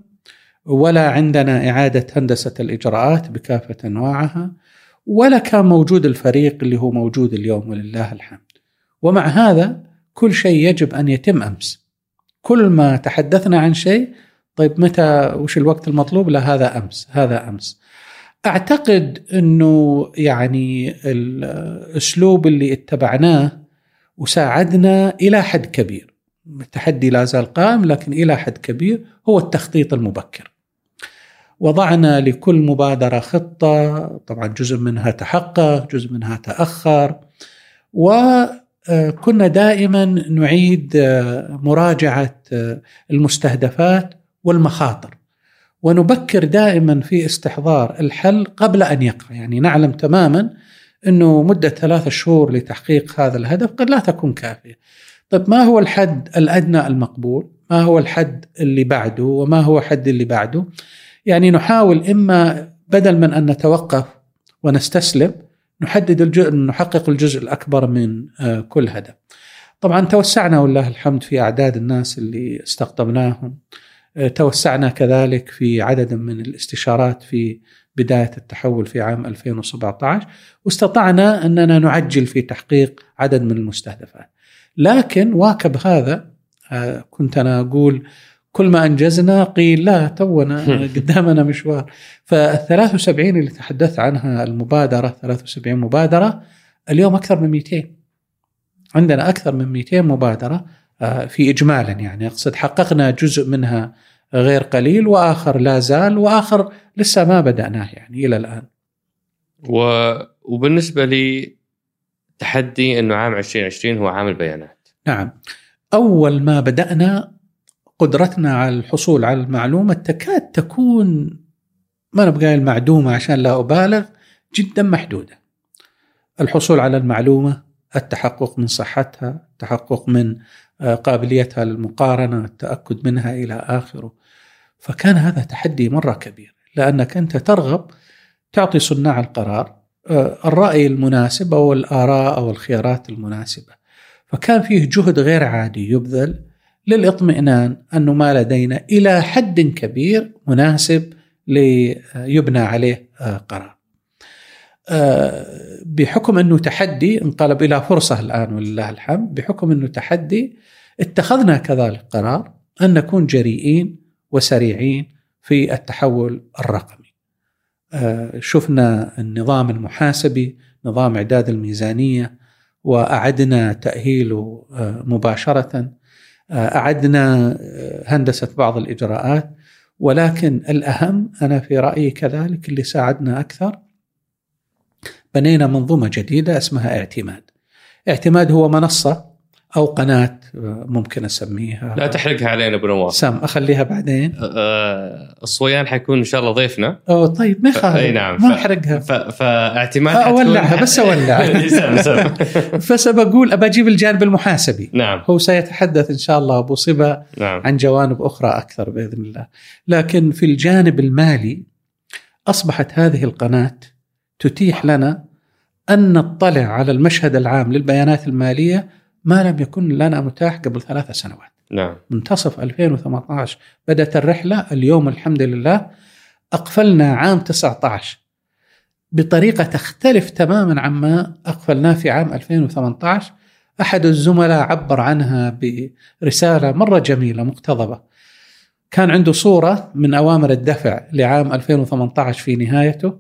Speaker 3: ولا عندنا إعادة هندسة الإجراءات بكافة أنواعها ولا كان موجود الفريق اللي هو موجود اليوم ولله الحمد. ومع هذا كل شيء يجب أن يتم أمس. كل ما تحدثنا عن شيء طيب متى وش الوقت المطلوب؟ لا هذا أمس، هذا أمس. أعتقد إنه يعني الأسلوب اللي اتبعناه وساعدنا إلى حد كبير. التحدي لا زال قائم لكن إلى حد كبير هو التخطيط المبكر. وضعنا لكل مبادرة خطة، طبعا جزء منها تحقق، جزء منها تأخر. و آه، دائما نعيد آه، مراجعة آه، المستهدفات والمخاطر ونبكر دائما في استحضار الحل قبل أن يقع يعني نعلم تماما إنه مدة ثلاثة شهور لتحقيق هذا الهدف قد لا تكون كافية. طيب ما هو الحد الأدنى المقبول؟ ما هو الحد اللي بعده؟ وما هو الحد اللي بعده؟ يعني نحاول إما بدل من أن نتوقف ونستسلم نحدد الجزء نحقق الجزء الأكبر من آه، كل هدف. طبعا توسعنا والله الحمد في أعداد الناس اللي استقطبناهم. آه، توسعنا كذلك في عدد من الاستشارات في بداية التحول في عام 2017 واستطعنا أننا نعجل في تحقيق عدد من المستهدفات. لكن واكب هذا آه، كنت أنا أقول كل ما أنجزنا قيل لا تونا قدامنا مشوار. فال 73 اللي تحدثت عنها المبادرة 73 مبادرة اليوم أكثر من 200 عندنا أكثر من 200 مبادرة آه، في اجمالا يعني. أقصد حققنا جزء منها غير قليل وآخر لا زال وآخر لسه ما بدأناه يعني إلى الآن.
Speaker 1: و... وبالنسبة لي تحدي إنه عام 2020 هو عام البيانات.
Speaker 3: نعم. أول ما بدأنا قدرتنا على الحصول على المعلومة تكاد تكون ما نبقى المعدومة عشان لا أبالغ جدا محدودة الحصول على المعلومة التحقق من صحتها التحقق من آه، قابليتها للمقارنة التأكد منها إلى آخره فكان هذا تحدي مرة كبير لأنك أنت ترغب تعطي صناع القرار الرأي المناسب أو الآراء أو الخيارات المناسبة. فكان فيه جهد غير عادي يبذل للاطمئنان أنه ما لدينا إلى حد كبير مناسب ليبنى عليه آه، قرار. بحكم أنه تحدي انقلب إلى فرصة الآن ولله الحمد بحكم أنه تحدي اتخذنا كذلك قرار أن نكون جريئين وسريعين في التحول الرقمي. آه، شفنا النظام المحاسبي نظام إعداد الميزانية وأعدنا تأهيله آه، مباشرة. آه، أعدنا هندسة بعض الإجراءات. ولكن الأهم أنا في رأيي كذلك اللي ساعدنا أكثر بنينا منظومة جديدة اسمها اعتماد. اعتماد هو منصة أو قناة ممكن أسميها.
Speaker 1: لا تحرقها علينا أبو نواف.
Speaker 3: سام أخليها بعدين.
Speaker 1: أه الصويان حيكون إن شاء الله ضيفنا.
Speaker 3: أوه طيب ما يخالف
Speaker 1: أي نعم
Speaker 3: ما أحرقها.
Speaker 1: فاعتماد
Speaker 3: أولعها بس أولعها. فسبقول أبى أجيب الجانب المحاسبي.
Speaker 1: نعم.
Speaker 3: هو سيتحدث إن شاء الله أبو صبا
Speaker 1: نعم.
Speaker 3: عن جوانب أخرى أكثر بإذن الله. لكن في الجانب المالي أصبحت هذه القناة تتيح لنا أن نطلع على المشهد العام للبيانات المالية ما لم يكن لنا متاح قبل ثلاث سنوات.
Speaker 1: نعم.
Speaker 3: منتصف 2018 بدأت الرحلة اليوم الحمد لله أقفلنا عام 19 بطريقة تختلف تماما عما أقفلناه في عام 2018 أحد الزملاء عبر عنها برسالة مرة جميلة مقتضبة. كان عنده صورة من أوامر الدفع لعام 2018 في نهايته.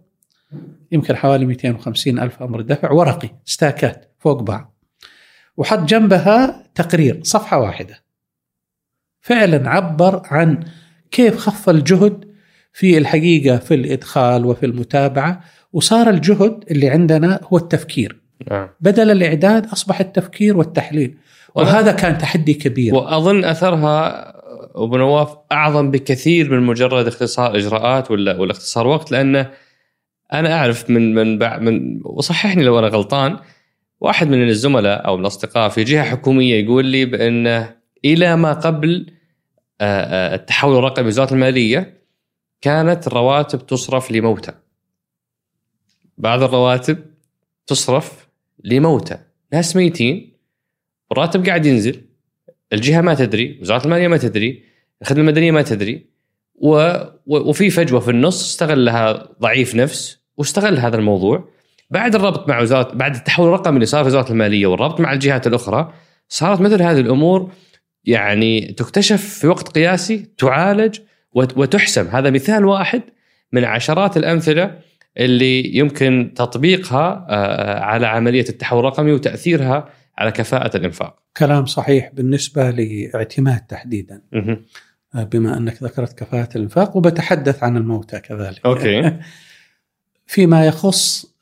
Speaker 3: يمكن حوالي 250 ألف أمر دفع ورقي ستاكات فوق بعض. وحط جنبها تقرير صفحة واحدة. فعلا عبر عن كيف خف الجهد في الحقيقة في الإدخال وفي المتابعة وصار الجهد اللي عندنا هو التفكير.
Speaker 1: نعم.
Speaker 3: بدل الإعداد أصبح التفكير والتحليل. وهذا كان تحدي كبير.
Speaker 1: وأظن أثرها أبو نواف أعظم بكثير من مجرد اختصار إجراءات ولا ولا اختصار وقت لأنه أنا أعرف من من من وصححني لو أنا غلطان واحد من الزملاء أو الأصدقاء في جهة حكومية يقول لي بانه إلى ما قبل التحول الرقمي وزاره المالية كانت الرواتب تصرف لموتى. بعض الرواتب تصرف لموتى. ناس ميتين الراتب قاعد ينزل. الجهة ما تدري وزارة المالية ما تدري الخدمة المدنية ما تدري و... وفي فجوة في النص استغلها ضعيف نفس واستغل هذا الموضوع. بعد الربط مع وزاره بعد التحول الرقمي اللي صار في وزارة المالية والربط مع الجهات الأخرى صارت مثل هذه الأمور يعني تكتشف في وقت قياسي تعالج وتحسم هذا مثال واحد من عشرات الأمثلة اللي يمكن تطبيقها آه، على عملية التحول الرقمي وتأثيرها على كفاءة الإنفاق.
Speaker 3: كلام صحيح بالنسبة لإعتماد تحديدا. آه، بما أنك ذكرت كفاءة الإنفاق وبتحدث عن الموتى كذلك.
Speaker 1: أوكي.
Speaker 3: فيما يخص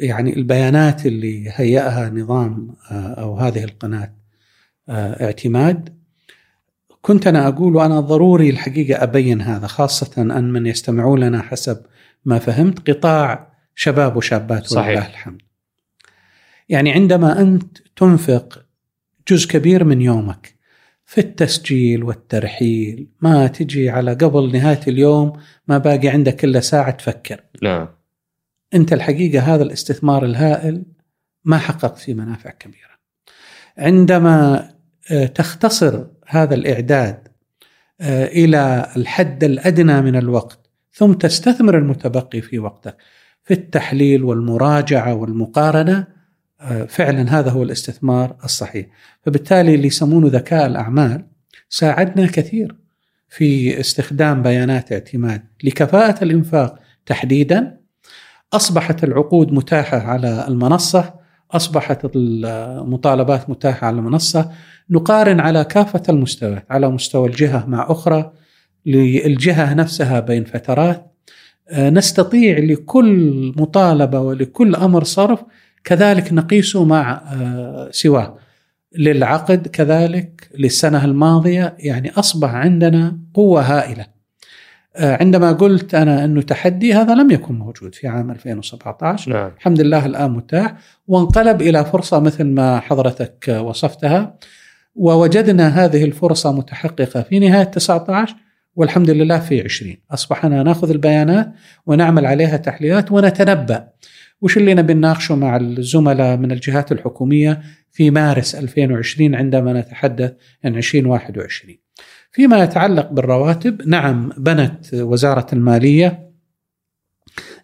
Speaker 3: يعني البيانات اللي هيأها نظام آه، أو هذه القناة اعتماد. كنت أنا أقول وأنا ضروري الحقيقة أبين هذا خاصة أن من يستمعون لنا حسب ما فهمت قطاع شباب وشابات ولله الحمد. يعني عندما أنت تنفق جزء كبير من يومك في التسجيل والترحيل ما تجي على قبل نهاية اليوم ما باقي عندك إلا ساعة تفكر.
Speaker 1: نعم.
Speaker 3: أنت الحقيقة هذا الاستثمار الهائل ما حقق فيه منافع كبيرة. عندما آه، تختصر هذا الإعداد آه، إلى الحد الأدنى من الوقت ثم تستثمر المتبقي في وقتك في التحليل والمراجعة والمقارنة آه، فعلا هذا هو الاستثمار الصحيح. فبالتالي اللي يسمونه ذكاء الأعمال ساعدنا كثير في استخدام بيانات اعتماد لكفاءة الإنفاق تحديدا أصبحت العقود متاحة على المنصة أصبحت المطالبات متاحة على المنصة. نقارن على كافة المستويات على مستوى الجهة مع أخرى للجهة نفسها بين فترات. آه، نستطيع لكل مطالبة ولكل أمر صرف كذلك نقيسه مع آه، سواه. للعقد كذلك للسنة الماضية يعني أصبح عندنا قوة هائلة. آه، عندما قلت أنا انه تحدي هذا لم يكن موجود في عام 2017
Speaker 1: نعم.
Speaker 3: الحمد لله الآن متاح. وانقلب إلى فرصة مثل ما حضرتك وصفتها ووجدنا هذه الفرصة متحققة في نهاية 19 والحمد لله في 20 أصبحنا نأخذ البيانات ونعمل عليها تحليلات ونتنبأ. وش اللي نبي نناقشه مع الزملاء من الجهات الحكومية في مارس 2020 عندما نتحدث عن 2021 فيما يتعلق بالرواتب نعم بنت وزارة المالية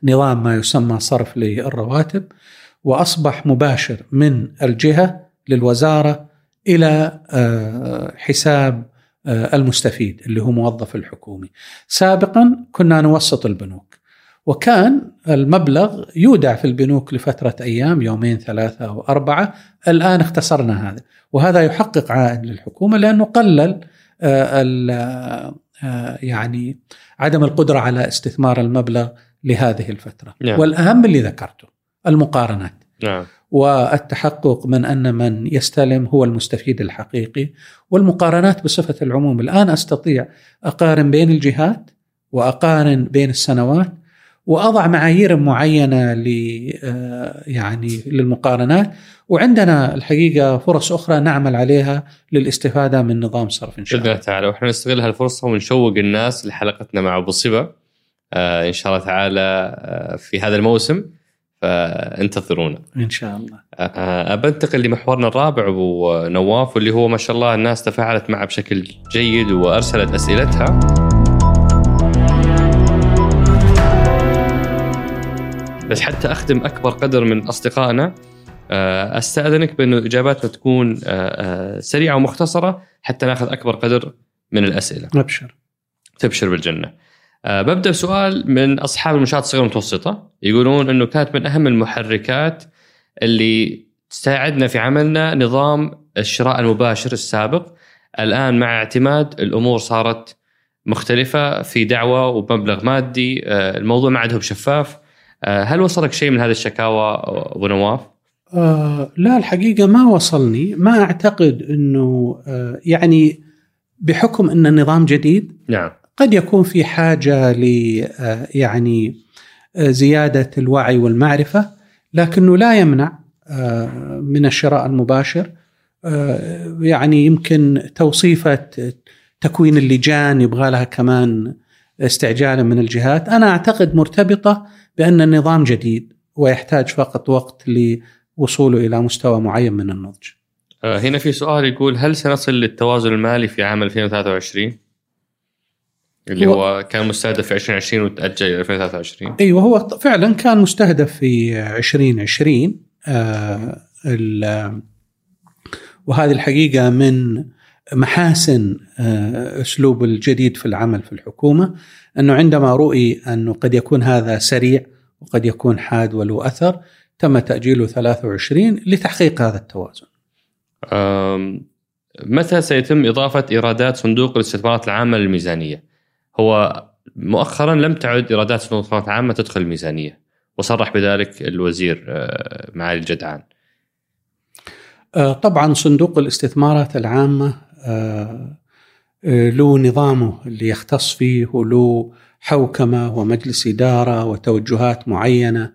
Speaker 3: نظام ما يسمى صرف للرواتب وأصبح مباشر من الجهة للوزارة إلى آه، حساب آه، المستفيد اللي هو موظف الحكومي. سابقا كنا نوسط البنوك وكان المبلغ يودع في البنوك لفترة أيام يومين ثلاثة أو أربعة، الآن اختصرنا هذا وهذا يحقق عائد للحكومة لأنه قلل يعني عدم القدرة على استثمار المبلغ لهذه الفترة.
Speaker 1: نعم.
Speaker 3: والأهم اللي ذكرته المقارنات.
Speaker 1: نعم
Speaker 3: والتحقق من أن من يستلم هو المستفيد الحقيقي والمقارنات بصفة العموم الآن أستطيع أقارن بين الجهات وأقارن بين السنوات وأضع معايير معينة ل يعني للمقارنات. وعندنا الحقيقة فرص أخرى نعمل عليها للاستفادة من نظام صرف إن شاء
Speaker 1: باذن الله تعالى وإحنا نستغل هالفرصة ونشوق الناس لحلقتنا مع أبو صبا آه إن شاء الله تعالى آه في هذا الموسم. فانتظرونا.
Speaker 3: إن شاء الله.
Speaker 1: بنتقل لمحورنا الرابع أبو نواف واللي هو ما شاء الله الناس تفاعلت معه بشكل جيد وأرسلت أسئلتها. بس حتى أخدم أكبر قدر من أصدقائنا أستأذنك بأنه إجاباتنا تكون سريعة ومختصرة حتى نأخذ أكبر قدر من الأسئلة.
Speaker 3: أبشر.
Speaker 1: تبشر بالجنة. ببدأ سؤال من أصحاب المنشات الصغيرة والمتوسطه يقولون إنه كانت من أهم المحركات اللي تساعدنا في عملنا نظام الشراء المباشر السابق الآن مع اعتماد الأمور صارت مختلفة في دعوة وبمبلغ مادي الموضوع ما عاد أه هل وصلك شيء من هذه الشكاوى أبو نواف؟
Speaker 3: آه لا الحقيقة ما وصلني. ما أعتقد إنه آه يعني بحكم إن النظام جديد
Speaker 1: نعم.
Speaker 3: قد يكون في حاجة ل يعني زيادة الوعي والمعرفة لكنه لا يمنع من الشراء المباشر. يعني يمكن توصيفة تكوين اللجان يبغى لها كمان استعجالا من الجهات أنا أعتقد مرتبطة بأن النظام جديد ويحتاج فقط وقت لوصوله إلى مستوى معين من النضج.
Speaker 1: هنا في سؤال يقول هل سنصل للتوازن المالي في عام 2023؟ اللي هو, هو كان مستهدف في 2020 وتأجل إلى 2023
Speaker 3: أيوه هو فعلا كان مستهدف في 2020 آه وهذه الحقيقة من محاسن آه أسلوب الجديد في العمل في الحكومة أنه عندما رؤي أنه قد يكون هذا سريع وقد يكون حاد وله أثر تم تأجيله 23 لتحقيق هذا التوازن.
Speaker 1: متى سيتم إضافة إيرادات صندوق الاستثمارات العامة للميزانية؟ هو مؤخرا لم تعد إيرادات صندوق الاستثمارات العامة تدخل الميزانية وصرح بذلك الوزير معالي الجدعان.
Speaker 3: طبعا صندوق الاستثمارات العامة له نظامه اللي يختص فيه وله حوكمة ومجلس إدارة وتوجهات معينة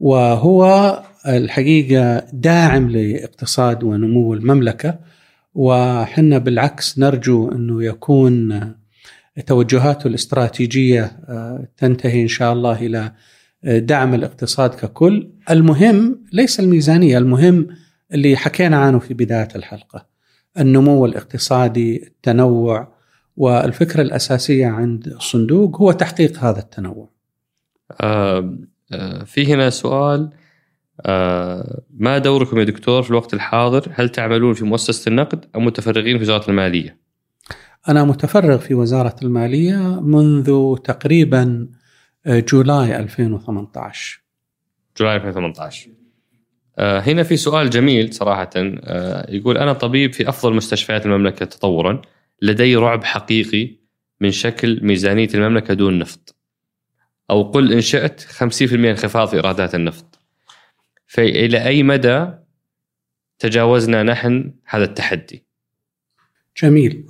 Speaker 3: وهو الحقيقة داعم لإقتصاد ونمو المملكة وحنا بالعكس نرجو إنه يكون توجهاته الاستراتيجية تنتهي إن شاء الله إلى دعم الاقتصاد ككل، المهم ليس الميزانية، المهم اللي حكينا عنه في بداية الحلقة. النمو الاقتصادي، التنوع والفكرة الأساسية عند الصندوق هو تحقيق هذا التنوع.
Speaker 1: آه في هنا سؤال آه ما دوركم يا دكتور في الوقت الحاضر؟ هل تعملون في مؤسسة النقد أم متفرغين في وزارة المالية؟
Speaker 3: أنا متفرغ في وزارة المالية منذ تقريبا جولاي 2018
Speaker 1: جولاي 2018 آه هنا في سؤال جميل صراحة آه يقول أنا طبيب في أفضل مستشفيات المملكة تطورا لدي رعب حقيقي من شكل ميزانية المملكة دون نفط. أو قل إن شئت 50% انخفاض في إيرادات النفط. فإلى أي مدى تجاوزنا نحن هذا التحدي؟
Speaker 3: جميل.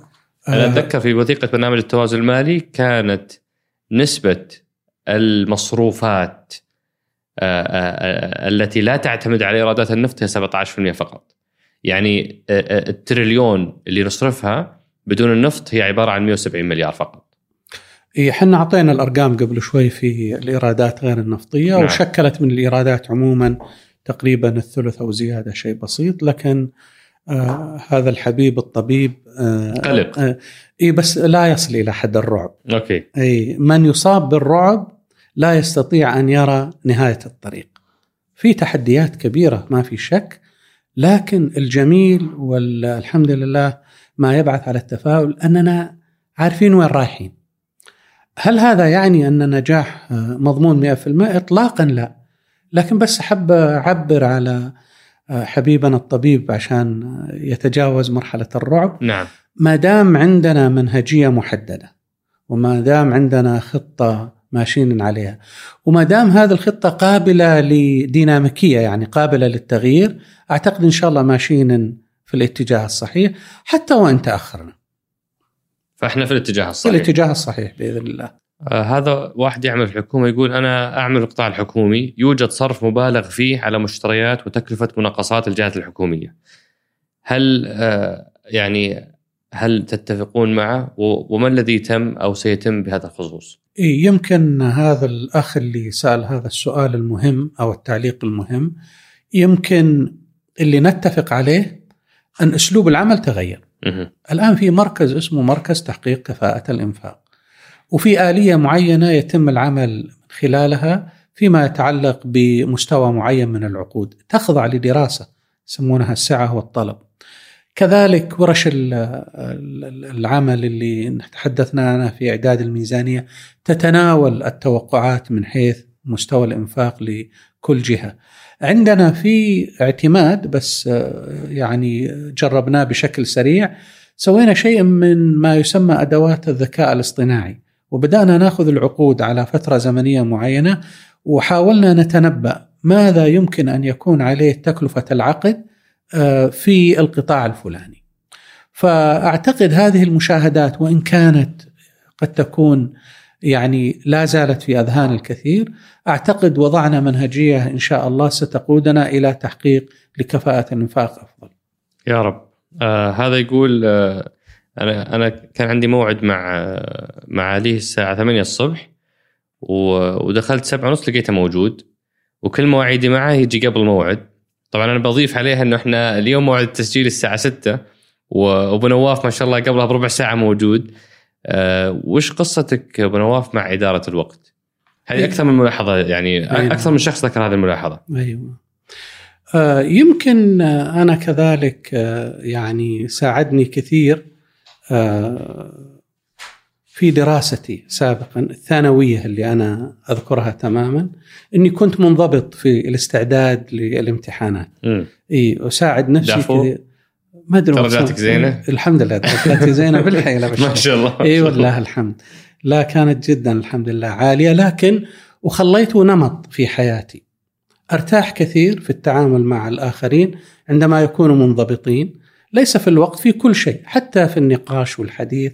Speaker 1: أنا أتذكر في وثيقة برنامج التوازن المالي كانت نسبة المصروفات آه، آه، آه، التي لا تعتمد على ايرادات النفط هي 17% فقط. يعني التريليون اللي نصرفها بدون النفط هي عبارة عن 170 مليار فقط.
Speaker 3: إي إحنا أعطينا الأرقام قبل شوي في الإيرادات غير النفطية نعم. وشكلت من الإيرادات عموما تقريبا الثلث أو زيادة شيء بسيط لكن آه هذا الحبيب الطبيب
Speaker 1: آه قلق
Speaker 3: آه إي بس لا يصل إلى حد الرعب
Speaker 1: okay
Speaker 3: إي من يصاب بالرعب لا يستطيع أن يرى نهاية الطريق. في تحديات كبيرة ما في شك لكن الجميل والحمد لله ما يبعث على التفاؤل أننا عارفين وين رايحين. هل هذا يعني أن نجاح مضمون 100% اطلاقا لا. لكن بس أحب أعبر على حبيبنا الطبيب عشان يتجاوز مرحلة الرعب.
Speaker 1: نعم.
Speaker 3: ما دام عندنا منهجية محددة وما دام عندنا خطة ماشيين عليها. وما دام هذه الخطة قابلة لديناميكية يعني قابلة للتغيير أعتقد إن شاء الله ماشيين في الاتجاه الصحيح حتى وإن تاخرنا
Speaker 1: فإحنا في الاتجاه الصحيح.
Speaker 3: في الاتجاه الصحيح بإذن الله.
Speaker 1: آه هذا واحد يعمل في الحكومة يقول أنا أعمل القطاع الحكومي يوجد صرف مبالغ فيه على مشتريات وتكلفة مناقصات الجهات الحكومية. هل آه يعني هل تتفقون معه؟ وما الذي تم أو سيتم بهذا الخصوص؟
Speaker 3: يمكن هذا الأخ اللي سأل هذا السؤال المهم أو التعليق المهم يمكن اللي نتفق عليه أن أسلوب العمل تغير. الآن في مركز اسمه مركز تحقيق كفاءة الإنفاق. وفي آلية معينة يتم العمل خلالها فيما يتعلق بمستوى معين من العقود تخضع لدراسة يسمونها السعة والطلب كذلك ورش العمل اللي تحدثنا عنها في إعداد الميزانية تتناول التوقعات من حيث مستوى الإنفاق لكل جهة. عندنا في اعتماد بس يعني جربناه بشكل سريع. سوينا شيء من ما يسمى أدوات الذكاء الاصطناعي وبدأنا نأخذ العقود على فترة زمنية معينة وحاولنا نتنبأ ماذا يمكن أن يكون عليه تكلفة العقد آه، في القطاع الفلاني فأعتقد هذه المشاهدات وإن كانت قد تكون يعني لا زالت في أذهان الكثير أعتقد وضعنا منهجية إن شاء الله ستقودنا إلى تحقيق لكفاءة الإنفاق أفضل.
Speaker 1: يا رب. آه هذا يقول آه أنا أنا كان عندي موعد مع مع علي الساعة 8 الصبح ودخلت 7 ونص لقيته موجود وكل مواعيدي معه يجي قبل موعد طبعا أنا بضيف عليها إنه إحنا اليوم موعد التسجيل الساعة 6 وأبو نواف ما شاء الله قبلها بربع ساعة موجود أه وش قصتك أبو نواف مع إدارة الوقت؟ هذه أكثر من ملاحظة يعني أيوة. أكثر من شخص ذكر هذه الملاحظة
Speaker 3: أيوه آه يمكن أنا كذلك آه يعني ساعدني كثير آه، في دراستي سابقا الثانوية اللي أنا أذكرها تماما إني كنت منضبط في الاستعداد للامتحانات. إي أساعد نفسي كذا
Speaker 1: ما أدري درجاتك زينة؟
Speaker 3: الحمد لله درجاتي زينة بالحيلة
Speaker 1: ما شاء الله.
Speaker 3: إي والله الحمد. لا كانت جدا الحمد لله عالية لكن وخليته نمط في حياتي. أرتاح كثير في التعامل مع الآخرين عندما يكونوا منضبطين. ليس في الوقت في كل شيء حتى في النقاش والحديث.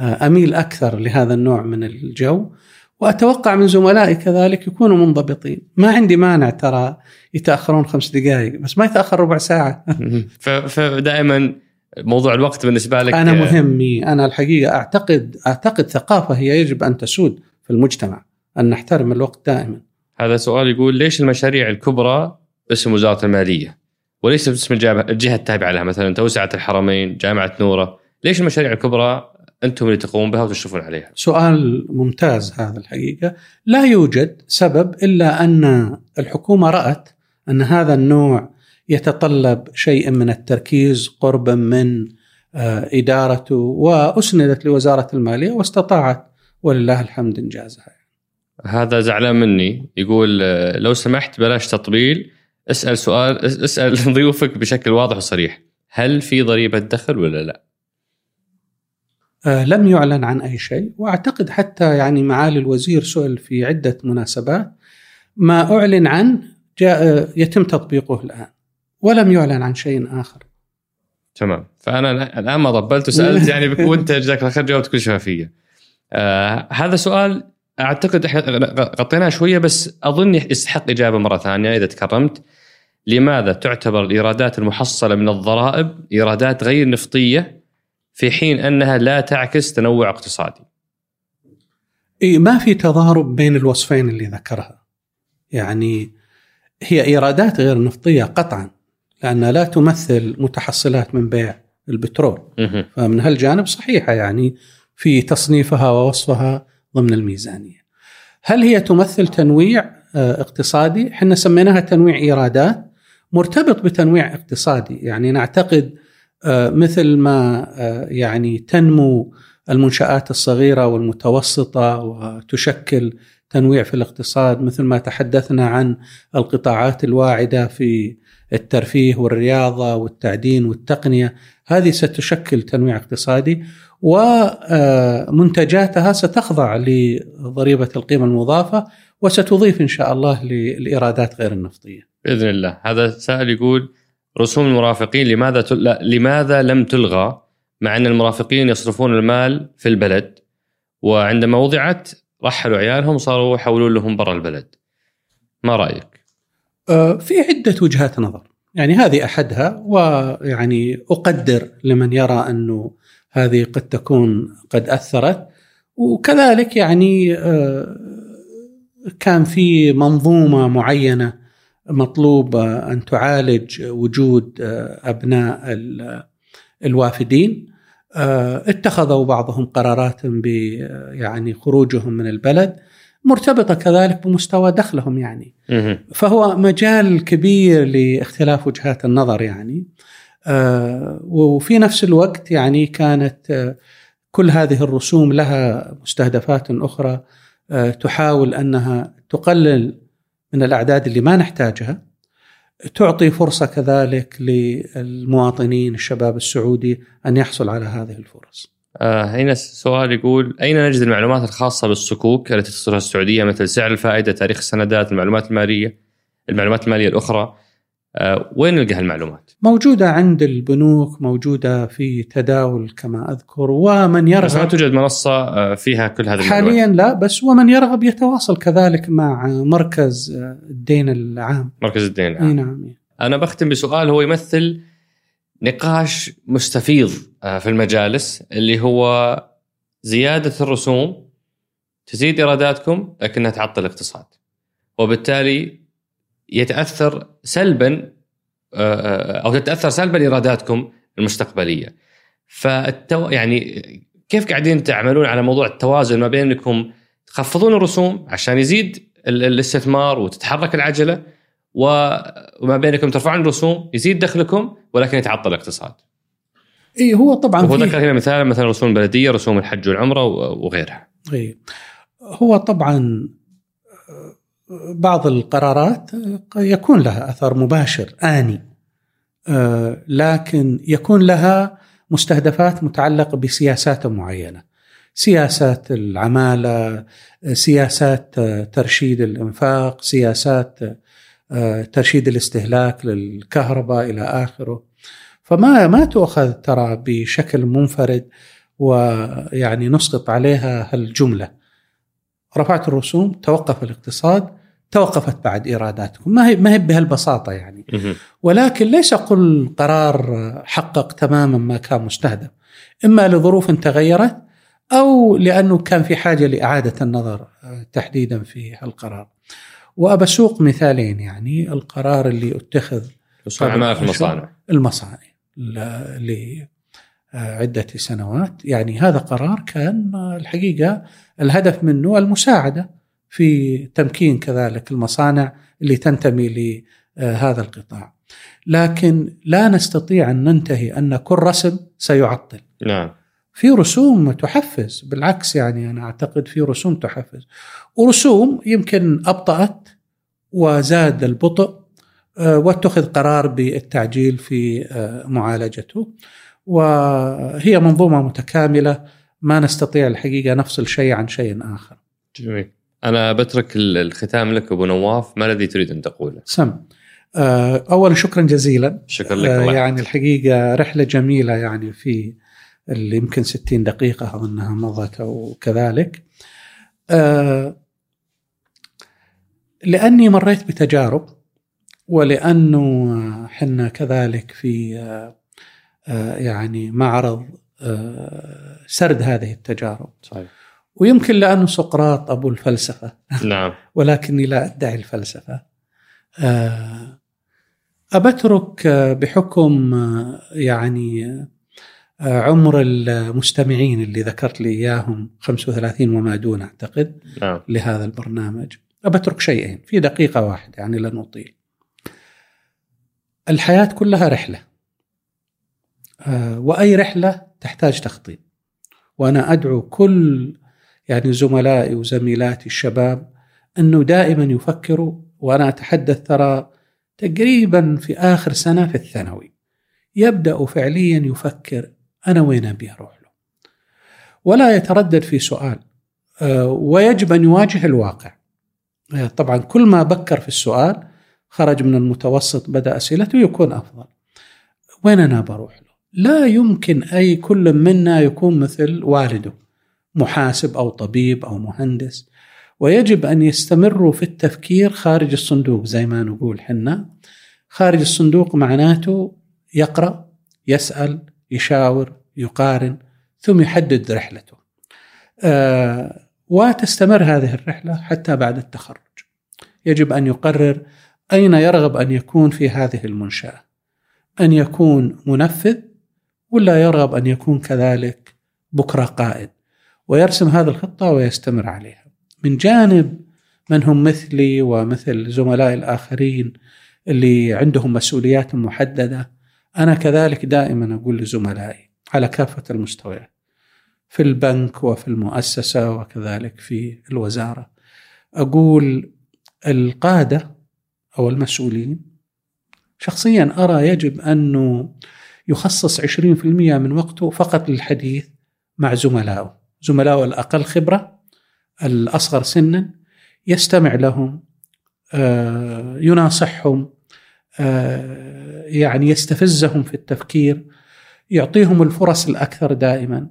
Speaker 3: أميل أكثر لهذا النوع من الجو وأتوقع من زملائي كذلك يكونوا منضبطين. ما عندي مانع ترى يتأخرون خمس دقائق بس ما يتأخر ربع ساعة.
Speaker 1: فدائما موضوع الوقت بالنسبة لك
Speaker 3: أنا مهم أنا الحقيقة أعتقد أعتقد ثقافة هي يجب أن تسود في المجتمع أن نحترم الوقت دائما.
Speaker 1: هذا سؤال يقول ليش المشاريع الكبرى اسم وزارة المالية؟ وليس باسم الجهة التابعة لها مثلا توسعة الحرمين جامعة نورة. ليش المشاريع الكبرى أنتم اللي تقومون بها وتشرفون عليها.
Speaker 3: سؤال ممتاز هذا الحقيقة. لا يوجد سبب إلا أن الحكومة رأت أن هذا النوع يتطلب شيء من التركيز قربا من آه، إدارته وأسندت لوزارة المالية واستطاعت ولله الحمد إنجازها.
Speaker 1: هذا زعلان مني. يقول آه، لو سمحت بلاش تطبيل. اسأل سؤال اسأل ضيوفك بشكل واضح وصريح. هل في ضريبة دخل ولا لا؟
Speaker 3: آه لم يعلن عن أي شيء وأعتقد حتى يعني معالي الوزير سئل في عدة مناسبات ما أعلن عنه جاء يتم تطبيقه الآن ولم يعلن عن شيء آخر.
Speaker 1: تمام فأنا الآن ما ضبلت وسألت يعني وأنت جزاك الله خير جاوبت بكل شفافية. آه هذا سؤال أعتقد إحنا غطيناها شوية بس أظن يستحق إجابة مرة ثانية إذا تكرمت لماذا تعتبر الإيرادات المحصلة من الضرائب إيرادات غير نفطية في حين أنها لا تعكس تنوع اقتصادي؟
Speaker 3: إيه ما في تضارب بين الوصفين اللي ذكرها. يعني هي إيرادات غير نفطية قطعا لانها لا تمثل متحصلات من بيع البترول. فمن هالجانب صحيحة يعني في تصنيفها ووصفها ضمن الميزانية. هل هي تمثل تنويع آه، اقتصادي؟ إحنا سميناها تنويع إيرادات مرتبط بتنويع اقتصادي، يعني نعتقد مثل ما آه، يعني تنمو المنشآت الصغيرة والمتوسطة وتشكل تنويع في الاقتصاد مثل ما تحدثنا عن القطاعات الواعدة في الترفيه والرياضة والتعدين والتقنية. هذه ستشكل تنويع اقتصادي ومنتجاتها ستخضع لضريبة القيمة المضافة وستضيف إن شاء الله للإيرادات غير النفطية.
Speaker 1: بإذن الله. هذا سائل يقول رسوم المرافقين لماذا تل... لماذا لم تلغى مع أن المرافقين يصرفون المال في البلد؟ وعندما وضعت رحلوا عيالهم وصاروا يحولون لهم برا البلد. ما رأيك؟
Speaker 3: آه، في عدة وجهات نظر. يعني هذه أحدها ويعني أقدر لمن يرى أنه هذه قد تكون قد أثرت. وكذلك يعني آه، كان في منظومة معينة مطلوب أن تعالج وجود آه، أبناء الوافدين. اتخذوا بعضهم قرارات ب يعني خروجهم من البلد مرتبطة كذلك بمستوى دخلهم يعني. فهو مجال كبير لاختلاف وجهات النظر يعني. آه، وفي نفس الوقت يعني كانت آه، كل هذه الرسوم لها مستهدفات أخرى آه، تحاول أنها تقلل من الأعداد اللي ما نحتاجها تعطي فرصة كذلك للمواطنين الشباب السعودي أن يحصل على هذه الفرص.
Speaker 1: آه هنا السؤال يقول أين نجد المعلومات الخاصة بالصكوك التي تصدرها السعودية مثل سعر الفائدة، تاريخ السندات، المعلومات المالية، المعلومات المالية الأخرى وين نلقى هالمعلومات؟
Speaker 3: موجودة عند البنوك، موجودة في تداول كما أذكر ومن يرغب بس
Speaker 1: ما توجد منصة آه، فيها كل هذه
Speaker 3: المعلومات. حاليا لا بس ومن يرغب يتواصل كذلك مع مركز آه، الدين العام.
Speaker 1: مركز الدين العام. نعم أنا بختم بسؤال هو يمثل نقاش مستفيض آه، في المجالس اللي هو زيادة الرسوم تزيد إيراداتكم لكنها تعطل الاقتصاد. وبالتالي يتأثر سلبا آه، آه، أو تتأثر سلبا ايراداتكم المستقبلية فالتو يعني كيف قاعدين تعملون على موضوع التوازن ما بين انكم تخفضون الرسوم عشان يزيد الاستثمار وتتحرك العجلة وما بينكم ترفعون الرسوم يزيد دخلكم ولكن يتعطل الاقتصاد.
Speaker 3: اي هو طبعا
Speaker 1: هو ذكر هنا مثال مثلا رسوم البلديه رسوم الحج والعمرة وغيرها.
Speaker 3: اي هو طبعا بعض القرارات يكون لها أثر مباشر آني. آه، لكن يكون لها مستهدفات متعلقة بسياسات معينة. سياسات العمالة، سياسات ترشيد الإنفاق، سياسات آه، ترشيد الاستهلاك للكهرباء إلى آخره. فما ما تؤخذ ترى بشكل منفرد ويعني نسقط عليها هالجملة. رفعت الرسوم توقف الاقتصاد توقفت بعد إيراداتكم. ما هي ما هي بهالبساطة يعني. ولكن ليس كل قرار حقق تماما ما كان مستهدف؟ إما لظروف تغيرت أو لأنه كان في حاجة لإعادة النظر آه، تحديدا في هالقرار. وأبسوق مثالين يعني القرار اللي
Speaker 1: أتخذ في المصانع
Speaker 3: المصانع لعدة سنوات. يعني هذا قرار كان الحقيقة الهدف منه المساعدة في تمكين كذلك المصانع اللي تنتمي لهذا القطاع. لكن لا نستطيع أن ننتهي أن كل رسم سيعطل.
Speaker 1: نعم.
Speaker 3: في رسوم تحفز بالعكس يعني أنا أعتقد في رسوم تحفز. ورسوم يمكن أبطأت وزاد البطء آه، واتخذ قرار بالتعجيل في آه، معالجته. وهي منظومة متكاملة ما نستطيع الحقيقة نفصل شيء عن شيء آخر.
Speaker 1: جميل. أنا بترك الختام لك أبو نواف، ما الذي تريد أن تقوله؟
Speaker 3: سم. آه، اولا شكرا جزيلا.
Speaker 1: شكرا لك الله
Speaker 3: يعني الحقيقة رحلة جميلة يعني في اللي يمكن 60 دقيقة أظنها مضت أو كذلك آه لأني مريت بتجارب ولأنه حنا كذلك في آه آه يعني معرض آه سرد هذه التجارب.
Speaker 1: صحيح.
Speaker 3: ويمكن لأنه سقراط أبو الفلسفة.
Speaker 1: نعم.
Speaker 3: ولكني لا أدعي الفلسفة. آه أبترك بحكم آه، يعني آه، عمر المستمعين اللي ذكرت لي إياهم 35 وما دون أعتقد
Speaker 1: نعم.
Speaker 3: لهذا البرنامج. أبترك شيئين في دقيقة واحدة يعني لن أطيل. الحياة كلها رحلة. آه، وأي رحلة تحتاج تخطيط. وأنا أدعو كل يعني زملائي وزميلاتي الشباب أنه دائما يفكروا وأنا أتحدث ترى تقريبا في آخر سنة في الثانوي. يبدأ فعليا يفكر أنا وين أبي أروح له. ولا يتردد في سؤال. آه، ويجب أن يواجه الواقع. آه، طبعا كل ما بكر في السؤال خرج من المتوسط بدأ أسئلته يكون أفضل. وين أنا بروح لا يمكن أي كل منا يكون مثل والده محاسب أو طبيب أو مهندس. ويجب أن يستمروا في التفكير خارج الصندوق زي ما نقول حنا. خارج الصندوق معناته يقرأ يسأل يشاور يقارن ثم يحدد رحلته. آه وتستمر هذه الرحلة حتى بعد التخرج. يجب أن يقرر أين يرغب أن يكون في هذه المنشأة. أن يكون منفذ ولا يرغب أن يكون كذلك بكرة قائد. ويرسم هذه الخطة ويستمر عليها. من جانب من هم مثلي ومثل زملائي الآخرين اللي عندهم مسؤوليات محددة أنا كذلك دائما أقول لزملائي على كافة المستويات في البنك وفي المؤسسة وكذلك في الوزارة أقول القادة أو المسؤولين شخصيا أرى يجب أنه يخصص 20% من وقته فقط للحديث مع زملائه. زملائه الأقل خبرة الأصغر سنا يستمع لهم آه، يناصحهم آه، يعني يستفزهم في التفكير يعطيهم الفرص الأكثر دائما.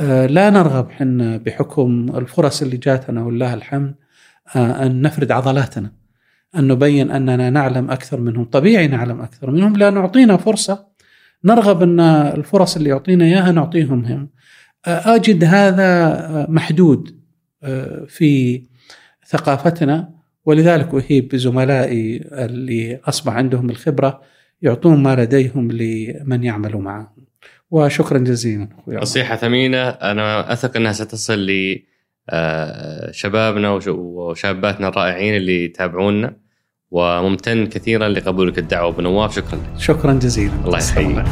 Speaker 3: آه، لا نرغب حنا بحكم الفرص اللي جاتنا والله الحمد أن نفرد عضلاتنا أن نبين أننا نعلم أكثر منهم طبيعي نعلم أكثر منهم لا نعطينا فرصة نرغب أن الفرص اللي يعطينا إياها نعطيهم هم. أجد هذا محدود في ثقافتنا ولذلك أهيب بزملائي اللي أصبح عندهم الخبرة يعطون ما لديهم لمن يعمل معهم. وشكرا جزيلا
Speaker 1: نصيحة ثمينة أنا أثق أنها ستصل ل شبابنا وشاباتنا الرائعين اللي يتابعونا. وممتن كثيرا لقبولك الدعوة أبو نواف شكرا لك.
Speaker 3: شكرا جزيلا.
Speaker 1: الله يحييك.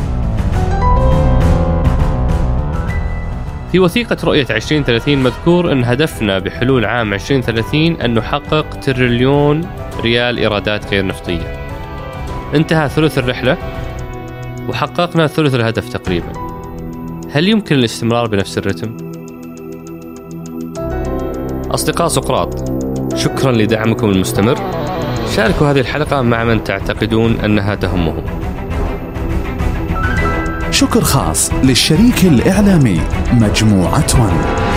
Speaker 1: في وثيقة رؤية 2030 مذكور أن هدفنا بحلول عام 2030 أن نحقق تريليون ريال إيرادات غير نفطية. انتهى ثلث الرحلة وحققنا ثلث الهدف تقريبا. هل يمكن الاستمرار بنفس الرتم؟ أصدقاء سقراط شكرا لدعمكم المستمر. شاركوا هذه الحلقة مع من تعتقدون أنها تهمهم
Speaker 2: شكر خاص للشريك الإعلامي مجموعة ون.